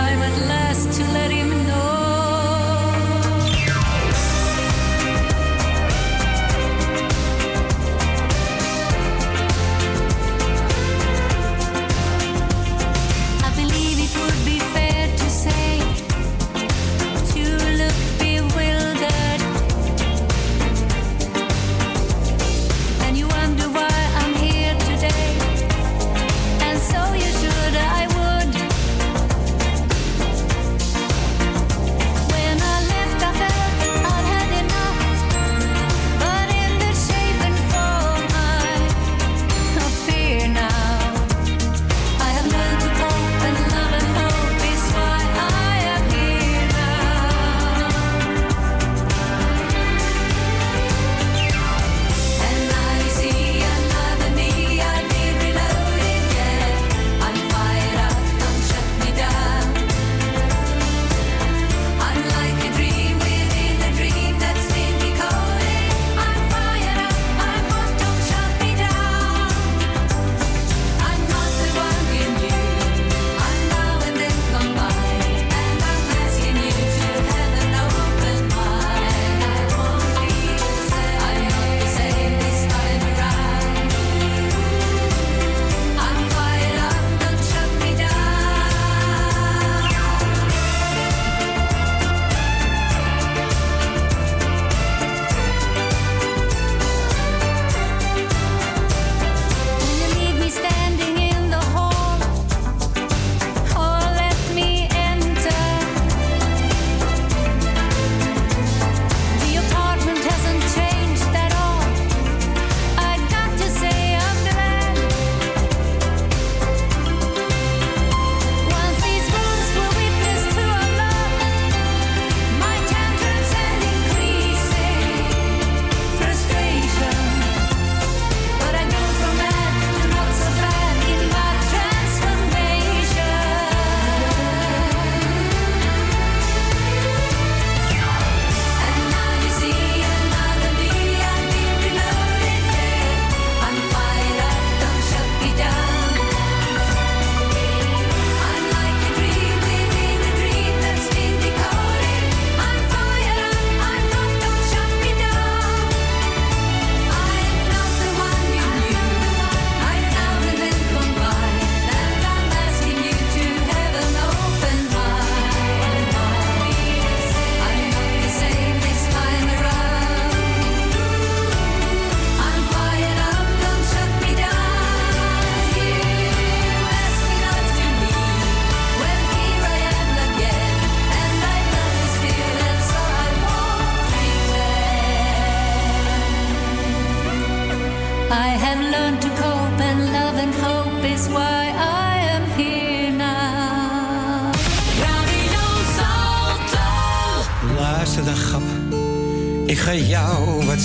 Time at last to let him know.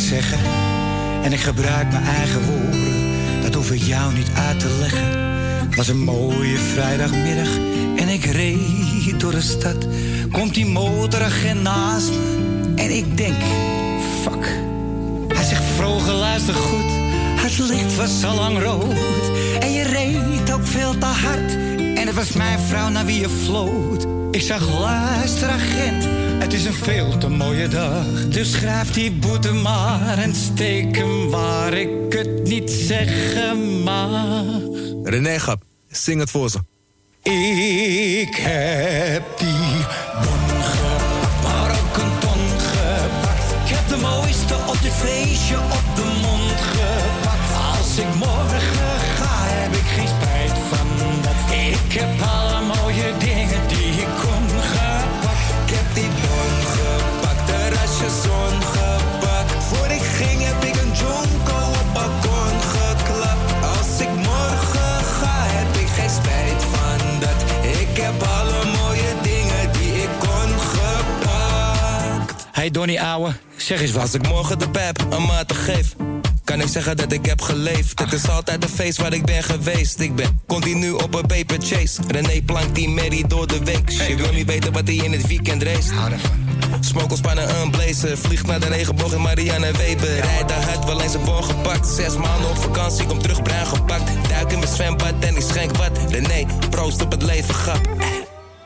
Zeggen. En ik gebruik mijn eigen woorden. Dat hoef ik jou niet uit te leggen. Was een mooie vrijdagmiddag. En ik reed door de stad. Komt die motoragent naast me. En ik denk, fuck. Hij zegt, vroeger luister goed. Het licht was al lang rood. En je reed ook veel te hard. En het was mijn vrouw naar wie je floot. Ik zag, luister agent. Het is een veel te mooie dag. Dus schrijf die boete maar en steek hem waar ik het niet zeggen mag. René Gap, zing het voor ze. Als ik morgen de pep een maat geef, kan ik zeggen dat ik heb geleefd. Het is altijd een feest waar ik ben geweest. Ik ben continu op een paper chase. René plankt die Mary door de week. Je wil niet weten wat hij in het weekend race. Smokelspannen een blazer. Vliegt naar de regenboog in Marianne Weber. Rijdt daar hard, wel eens een bon gepakt. Zes maanden op vakantie, kom terug bruin gepakt. Duik in mijn zwembad en ik schenk wat. René, proost op het leven, grap.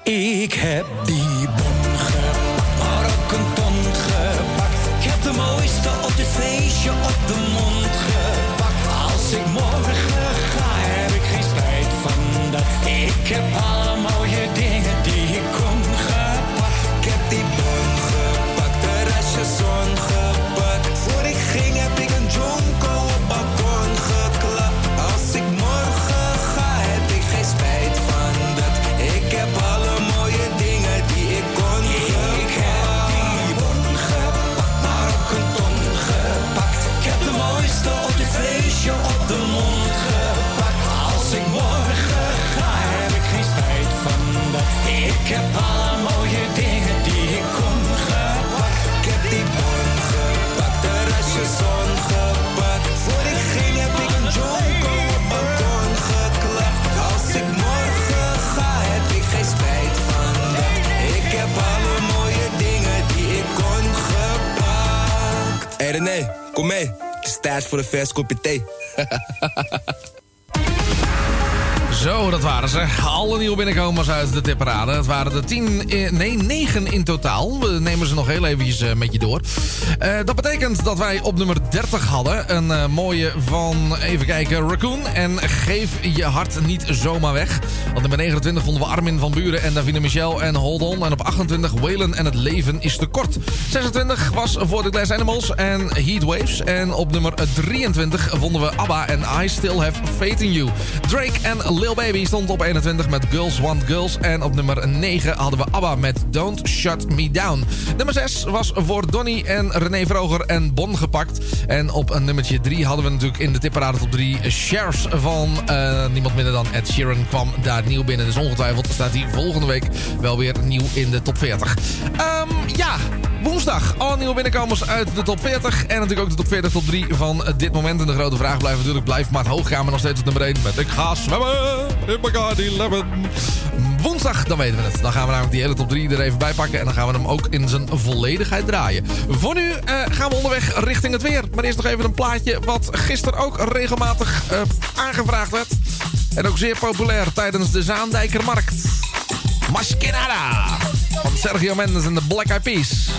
Ik heb die mooiste op dit feestje op de mond gepakt. Als ik morgen ga, heb ik geen spijt van dat. Ik heb alle mooie dingen mee. Het is tijd voor een vers kopje thee. Zo, dat waren ze. Alle nieuwe binnenkomers uit de tipparade. Het waren er tien, nee, negen in totaal. We nemen ze nog heel eventjes eh, met je door. Eh, dat betekent dat wij op nummer 30 hadden. Een eh, mooie van, even kijken, Raccoon. En geef je hart niet zomaar weg. Want nummer 29 vonden we Armin van Buren en Davina Michel en Hold On. En op 28 Whalen en het leven is te kort. 26 was voor de Glass Animals en Heatwaves. En op nummer 23 vonden we ABBA en I Still Have Faith in You. Drake en Lil Baby stond op 21 met Girls Want Girls. En op nummer 9 hadden we ABBA met Don't Shut Me Down. Nummer 6 was voor Donny en René Vroger en Bon gepakt. En op nummertje 3 hadden we natuurlijk in de tipparade top 3 Shares van eh, niemand minder dan Ed Sheeran kwam daar nieuw binnen. Dus ongetwijfeld staat hij volgende week wel weer nieuw in de top 40. Ehm, ja, woensdag alle nieuwe binnenkomers uit de top 40. En natuurlijk ook de top 40 top 3 van dit moment. En de grote vraag blijft natuurlijk, blijft Maat Hoog gaan we nog steeds op nummer 1 met Ik ga zwemmen in Bacardi Lemon. Woensdag, dan weten we het. Dan gaan we namelijk die hele top 3 er even bij pakken. En dan gaan we hem ook in zijn volledigheid draaien. Voor nu eh, gaan we onderweg richting het weer. Maar eerst nog even een plaatje wat gisteren ook regelmatig eh, aangevraagd werd. En ook zeer populair tijdens de Zaandijkermarkt. Maskinada van Sergio Mendes en de Black Eyed Peas.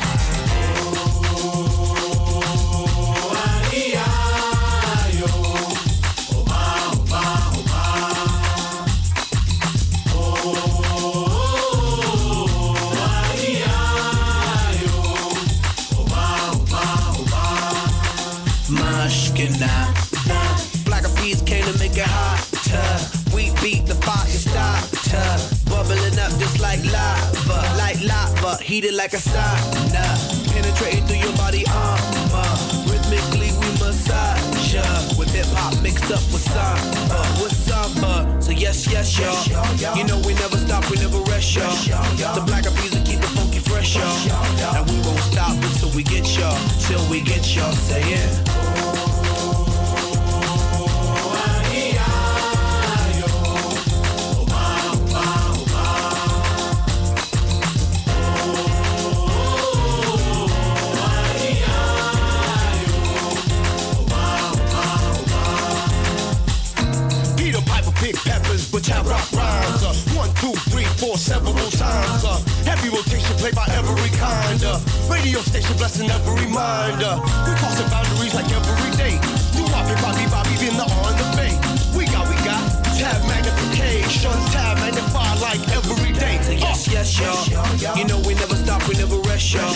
heated like a sauna. Penetrating through your body armor. Rhythmically we massage ya. With hip hop mixed up with samba, with samba. So yes, yes, y'all. You know we never stop, we never rest, y'all. The black of music keep it funky fresh, y'all. And we won't stop until we get y'all, till we get y'all. Say it. Rotation played by every kind. Uh, radio station blessing every mind. Uh, we crossing boundaries like every day. Do Bobby, Bobby, Bobby, in the on the bay. We got, we got tab magnification, tab magnify like every day. Yes, yes, y'all. You know we never stop, we never rest, y'all.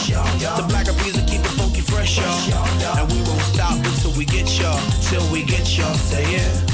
The black peas will keep it funky fresh, y'all. And we won't stop until we get y'all, till we get y'all. Say it.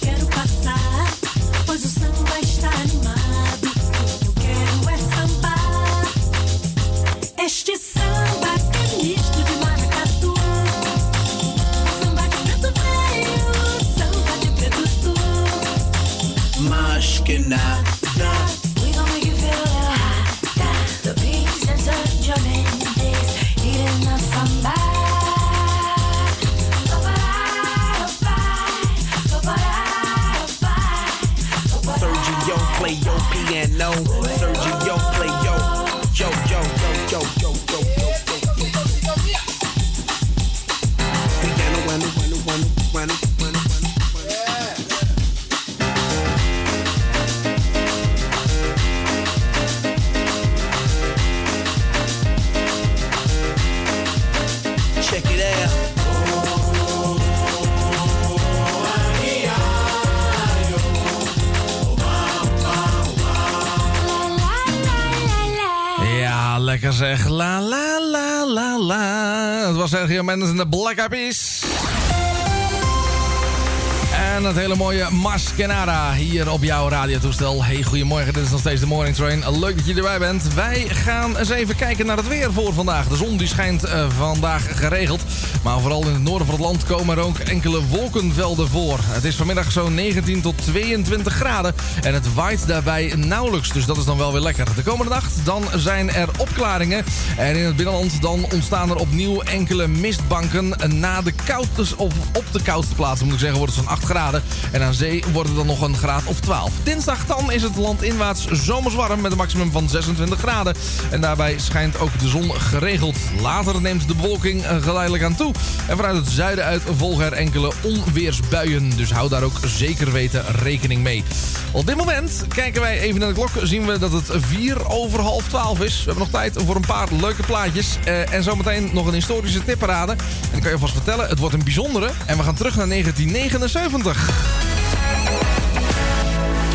En het hele mooie Maskenada hier op jouw radiotoestel. Hey, goedemorgen. Dit is nog steeds de Morning Train. Leuk dat je erbij bent. Wij gaan eens even kijken naar het weer voor vandaag. De zon die schijnt eh, vandaag geregeld. Maar vooral in het noorden van het land komen er ook enkele wolkenvelden voor. Het is vanmiddag zo'n 19 tot 22 graden. En het waait daarbij nauwelijks. Dus dat is dan wel weer lekker. De komende nacht dan zijn er opklaringen. En in het binnenland dan ontstaan er opnieuw enkele mistbanken. Na de koudste, of op de koudste plaatsen moet ik zeggen, wordt het zo'n 8 graden. En aan zee wordt het dan nog een graad of 12. Dinsdag dan is het landinwaarts zomers warm met een maximum van 26 graden. En daarbij schijnt ook de zon geregeld. Later neemt de bewolking eh, geleidelijk aan toe. En vanuit het zuiden uit volgen er enkele onweersbuien. Dus hou daar ook zeker weten rekening mee. Op dit moment kijken wij even naar de klok. Zien we dat het 4 over half 12 is. We hebben nog tijd voor een paar leuke plaatjes. Eh, en zometeen nog een historische tipparade. En ik kan je vast vertellen, het wordt een bijzondere. En we gaan terug naar 1979.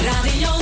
Radio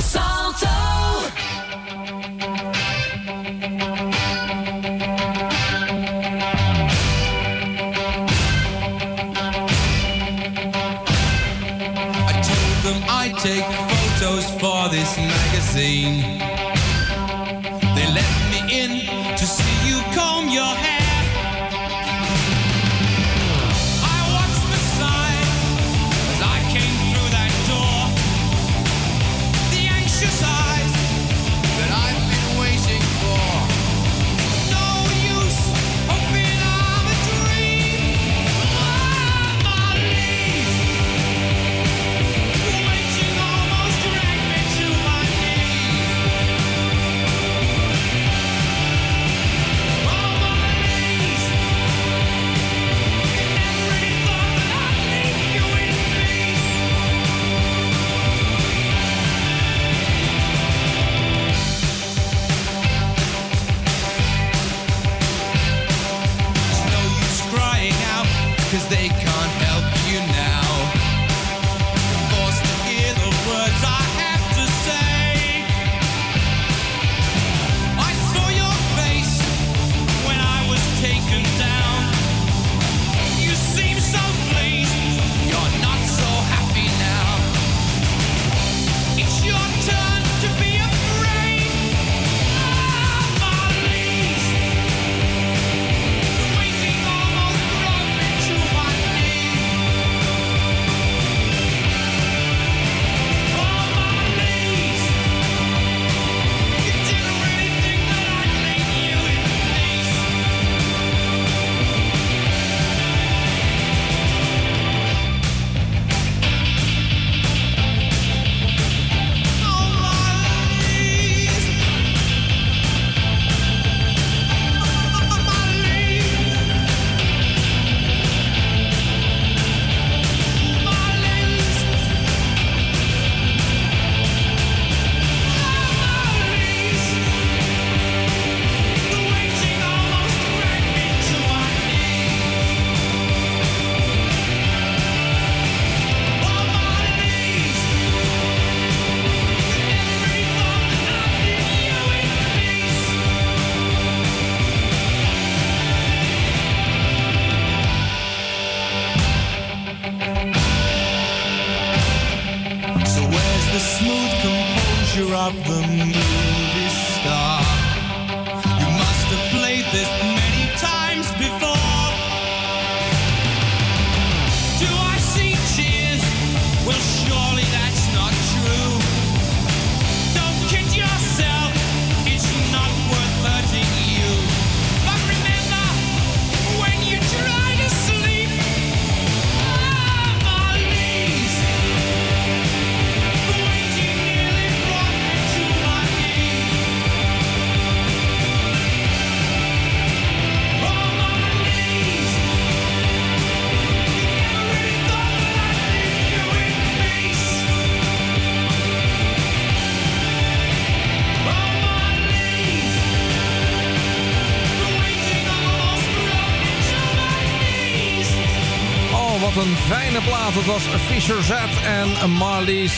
cause they can't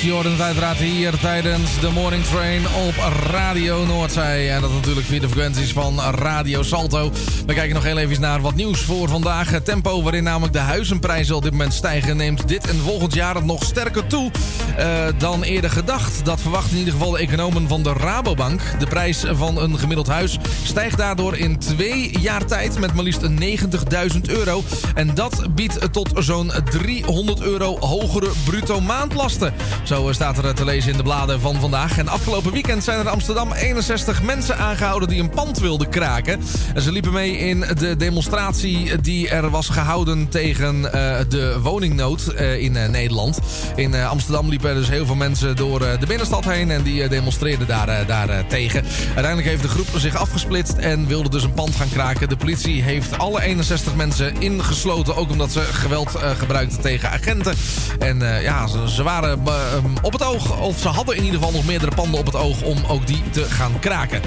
Je hoort het uiteraard hier tijdens de Morning Train op Radio Noordzee. En dat natuurlijk via de frequenties van Radio Salto. We kijken nog heel even naar wat nieuws voor vandaag. Het tempo waarin namelijk de huizenprijzen op dit moment stijgen... neemt dit en volgend jaar nog sterker toe eh, dan eerder gedacht. Dat verwachten in ieder geval de economen van de Rabobank. De prijs van een gemiddeld huis stijgt daardoor in twee jaar tijd... met maar liefst 90.000 euro. En dat biedt tot zo'n 300 euro hogere bruto maandlasten. Zo eh, staat er te lezen in de bladen van vandaag. En afgelopen weekend zijn er in Amsterdam 61 mensen aangehouden die een pand wilden kraken. En ze liepen mee in de demonstratie die er was gehouden tegen eh, de woningnood in Nederland. In Amsterdam liepen er dus heel veel mensen door eh, de binnenstad heen en die eh, demonstreerden daar, eh, daar tegen. Uiteindelijk heeft de groep zich afgesplitst en wilde dus een pand gaan kraken. De politie heeft alle 61 mensen ingesloten, ook omdat ze geweld gebruikten tegen agenten. En ja, ze, waren eh, op het oog, of ze hadden in ieder geval nog meerdere panden op het oog om ook die te gaan kraken.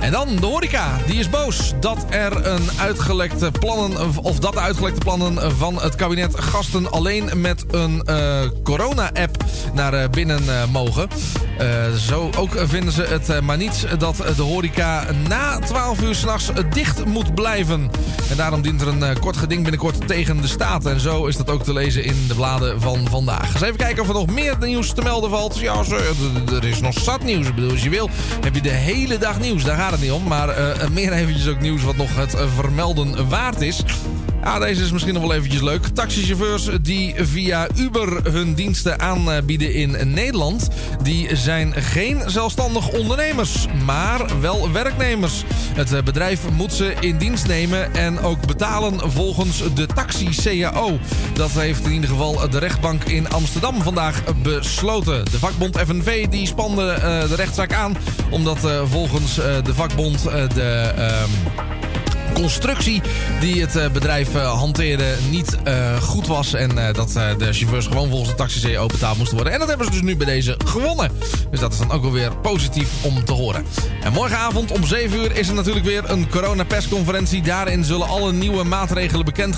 En dan de horeca, die is boos dat er een uitgelekte plannen, of dat de uitgelekte plannen van het kabinet gasten alleen met een corona-app naar eh, binnen eh, mogen. Eh, zo ook vinden ze het maar niet dat de horeca na 12 uur s'nachts dicht moet blijven. En daarom dient er een kort geding binnenkort tegen de staat. En zo is dat ook te lezen in de bladen van vandaag. Eens even kijken of er nog meer nieuws te melden valt. Ja, er is nog zat nieuws. Ik bedoel, als je wil, heb je de hele dag nieuws. Daar gaat het niet om. Maar meer eventjes ook nieuws wat nog het vermelden waard is. Ja, deze is misschien nog wel eventjes leuk. Taxichauffeurs die via Uber hun diensten aanbieden in Nederland... die zijn geen zelfstandig ondernemers, maar wel werknemers. Het eh, bedrijf moet ze in dienst nemen en ook betalen volgens de taxi-CAO. Dat heeft in ieder geval de rechtbank in Amsterdam vandaag besloten. De vakbond FNV die spande eh, de rechtszaak aan... omdat eh, volgens de vakbond de... ehm, constructie die het eh, bedrijf eh, hanteerde niet eh, goed was. En dat de chauffeurs gewoon volgens de taxi-CEO betaald moesten worden. En dat hebben ze dus nu bij deze gewonnen. Dus dat is dan ook wel weer positief om te horen. En morgenavond om 7 uur is er natuurlijk weer een coronapersconferentie. Daarin zullen alle nieuwe maatregelen bekend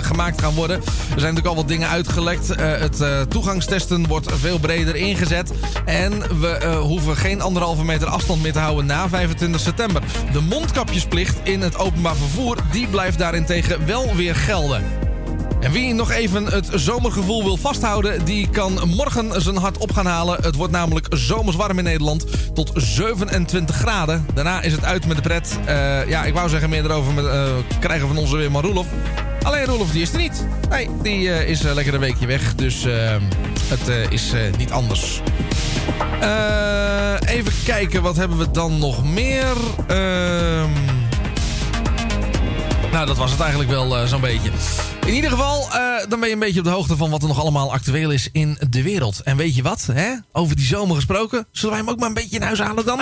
gemaakt gaan worden. Er zijn natuurlijk al wat dingen uitgelekt. Het toegangstesten wordt veel breder ingezet. En we hoeven geen anderhalve meter afstand meer te houden na 25 september. De mondkapjesplicht in het openbaar vervoer, die blijft daarentegen wel weer gelden. En wie nog even het zomergevoel wil vasthouden, die kan morgen zijn hart op gaan halen. Het wordt namelijk zomers warm in Nederland tot 27 graden. Daarna is het uit met de pret. Eh, ja, ik wou zeggen meer erover met, eh, krijgen van onze weerman Roelof. Alleen Roelof die is er niet. Nee, die eh, is eh, lekker een weekje weg. Dus het is niet anders. Even kijken, wat hebben we dan nog meer? Ehm... Nou, dat was het eigenlijk wel eh, zo'n beetje. In ieder geval, eh, dan ben je een beetje op de hoogte van wat er nog allemaal actueel is in de wereld. En weet je wat, hè? over die zomer gesproken, zullen wij hem ook maar een beetje in huis halen dan?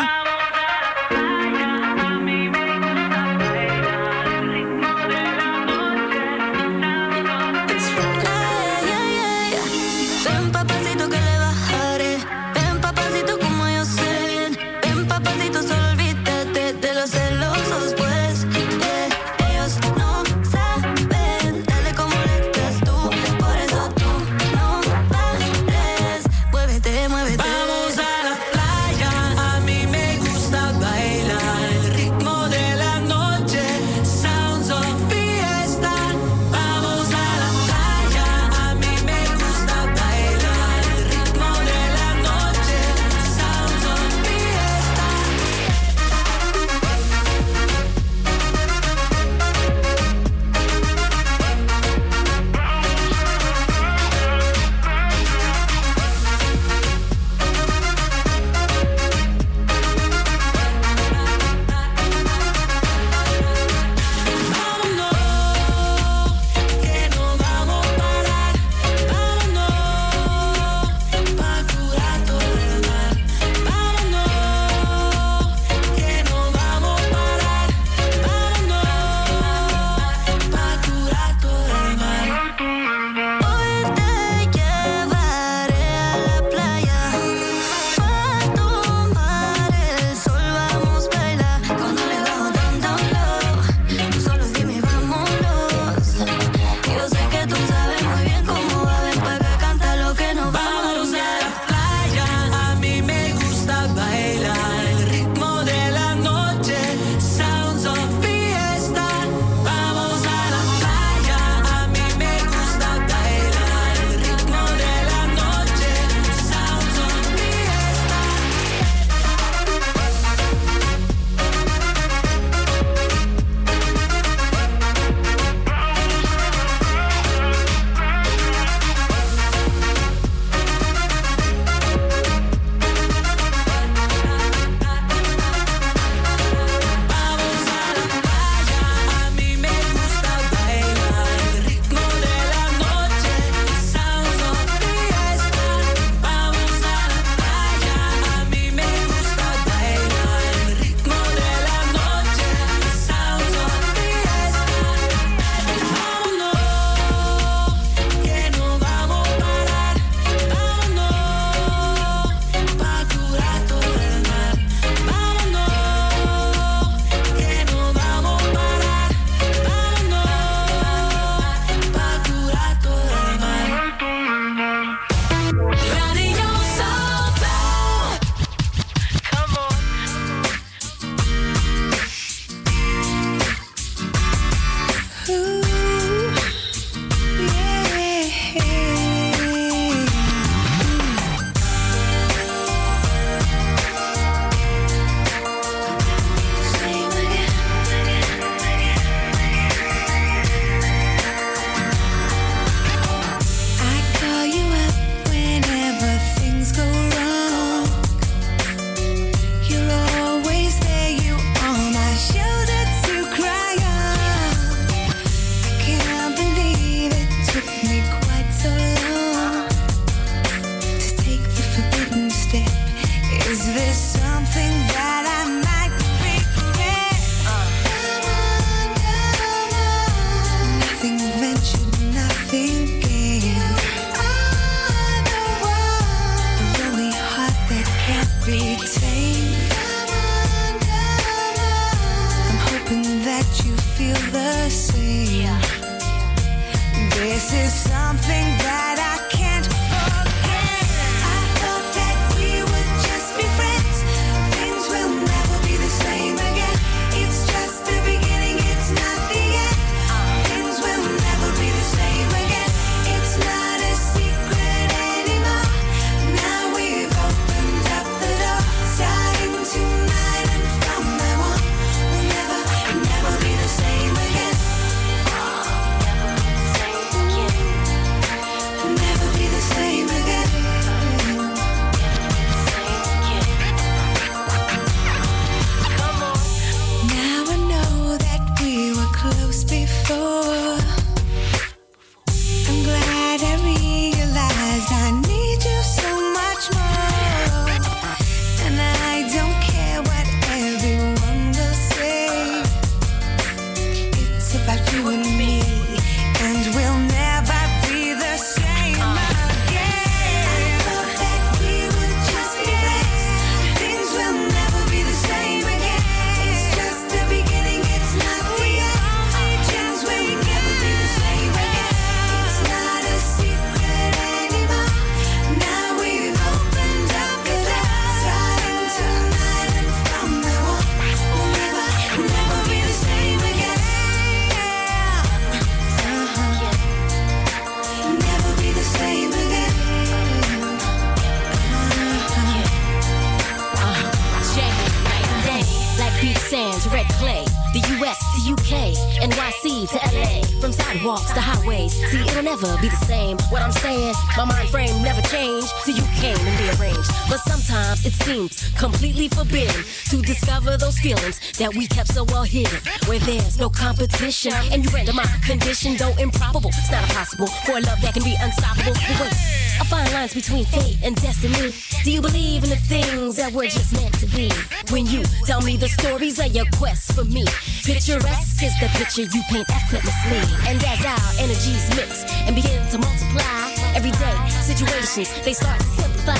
We kept so well hidden. Where there's no competition. And you render my condition, though improbable. It's not impossible for a love that can be unstoppable. I find lines between fate and destiny. Do you believe in the things that were just meant to be? When you tell me the stories of your quest for me, picturesque is the picture you paint effortlessly. And as our energies mix and begin to multiply, everyday situations they start to simplify.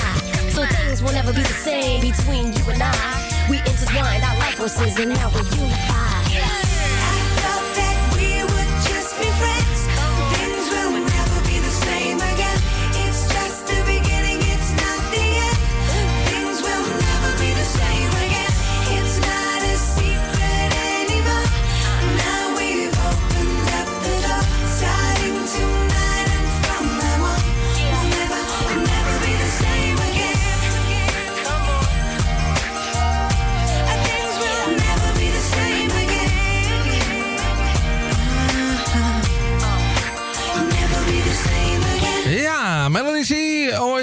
So things will never be the same between you and I. We intertwined our life forces and now we're unified.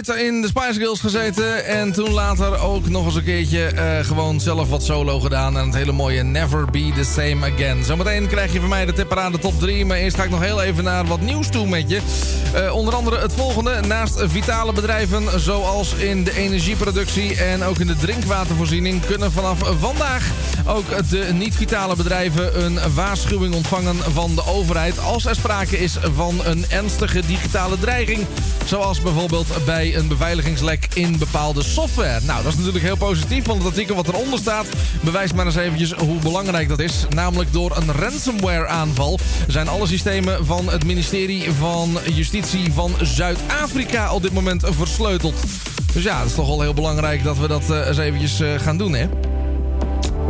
Ooit in de Spice Girls gezeten. En toen later ook nog eens een keertje eh, gewoon zelf wat solo gedaan. En het hele mooie Never Be The Same Again. Zometeen krijg je van mij de tipparade top 3. Maar eerst ga ik nog heel even naar wat nieuws toe met je. Eh, onder andere het volgende. Naast vitale bedrijven zoals in de energieproductie en ook in de drinkwatervoorziening... kunnen vanaf vandaag ook de niet-vitale bedrijven een waarschuwing ontvangen van de overheid... als er sprake is van een ernstige digitale dreiging. Zoals bijvoorbeeld bij een beveiligingslek in bepaalde software. Nou, dat is natuurlijk heel positief, want het artikel wat eronder staat... bewijst maar eens eventjes hoe belangrijk dat is. Namelijk door een ransomware aanval zijn alle systemen van het ministerie van Justitie van Zuid-Afrika op dit moment versleuteld. Dus ja, het is toch wel heel belangrijk dat we dat eh, eens eventjes eh, gaan doen, hè?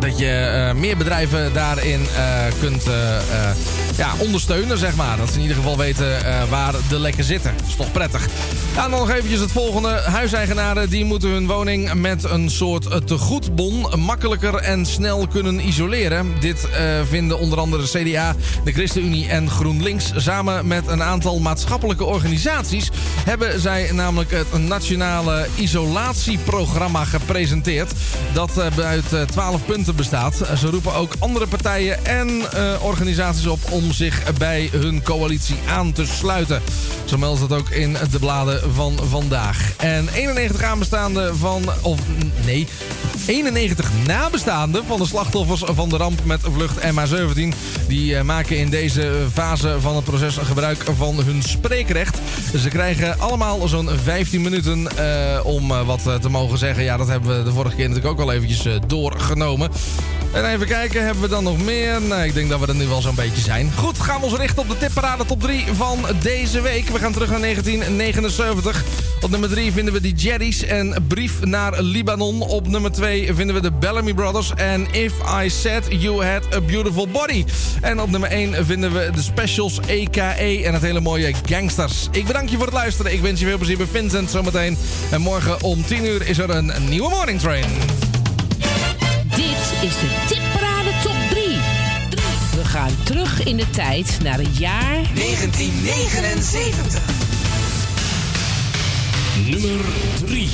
Dat je eh, meer bedrijven daarin eh, kunt eh, ja, ondersteunen, zeg maar. Dat ze in ieder geval weten eh, waar de lekken zitten. Dat is toch prettig. Ja, dan nog eventjes het volgende. Huiseigenaren die moeten hun woning met een soort tegoedbon makkelijker en snel kunnen isoleren. Dit eh, vinden onder andere CDA, de ChristenUnie en GroenLinks. Samen met een aantal maatschappelijke organisaties hebben zij namelijk het nationale isolatieprogramma gepresenteerd. Dat eh, uit eh, 12 punten bestaat. Ze roepen ook andere partijen en organisaties op om zich bij hun coalitie aan te sluiten. Zo meldt het ook in de bladen van vandaag. En 91 aanbestaanden van, of nee, 91 nabestaanden van de slachtoffers van de ramp met vlucht MH17. Die eh, maken in deze fase van het proces gebruik van hun spreekrecht. Ze krijgen allemaal zo'n 15 minuten eh, om eh, wat te mogen zeggen. Ja, dat hebben we de vorige keer natuurlijk ook al eventjes doorgenomen. En even kijken, hebben we dan nog meer? Nee, ik denk dat we er nu wel zo'n beetje zijn. Goed, gaan we ons richten op de tipparade top 3 van deze week. We gaan terug naar 1979. Op nummer 3 vinden we die Jerry's en Brief naar Libanon. Op nummer 2 vinden we de Bellamy Brothers en If I Said You Had a Beautiful Body. En op nummer 1 vinden we de Specials EKE en het hele mooie Gangsters. Ik bedank je voor het luisteren. Ik wens je veel plezier bij Vincent zometeen. En morgen om 10 uur is er een nieuwe Morning Train. Dit is de Tipparade Top 3. We gaan terug in de tijd naar het jaar 1979. Nummer 3.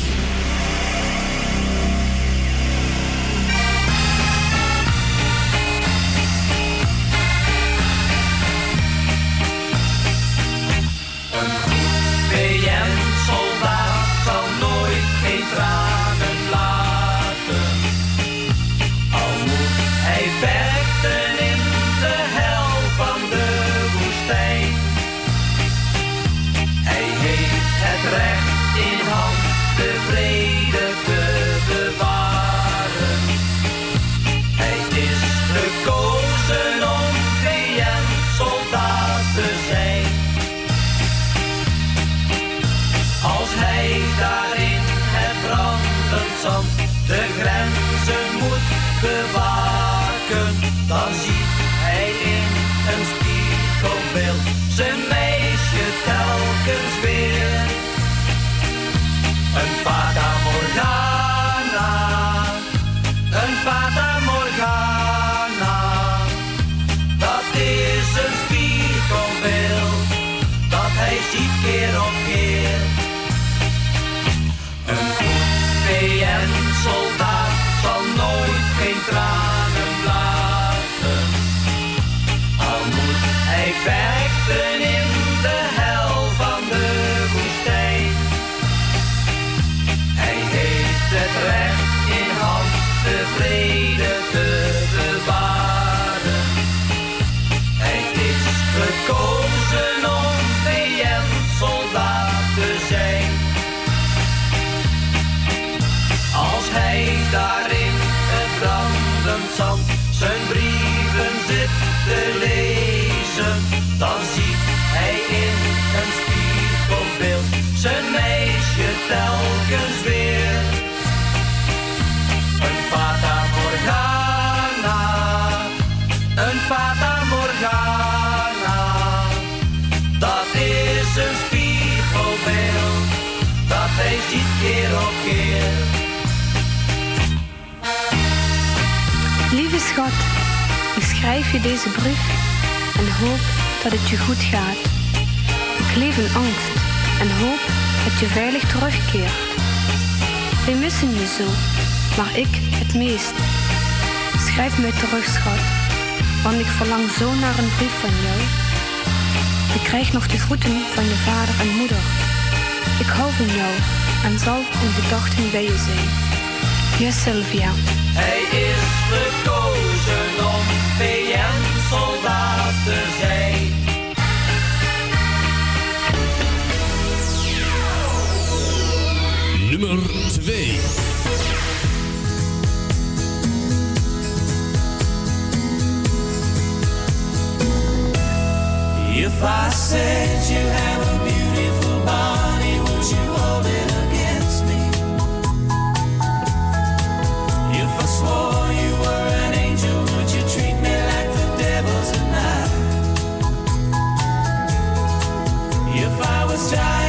Hij daar in het brandend zand je deze brief en hoop dat het je goed gaat. Ik leef in angst en hoop dat je veilig terugkeert. Wij missen je zo, maar ik het meest. Schrijf mij terug, schat, want ik verlang zo naar een brief van jou. Ik krijg nog de groeten van je vader en moeder. Ik hou van jou en zal in gedachten bij je zijn. Je Sylvia. Hij is VN-soldaat te zijn. Nummer 2. If I said you have a beautiful body, would you hold it against me? If I swore you were was dying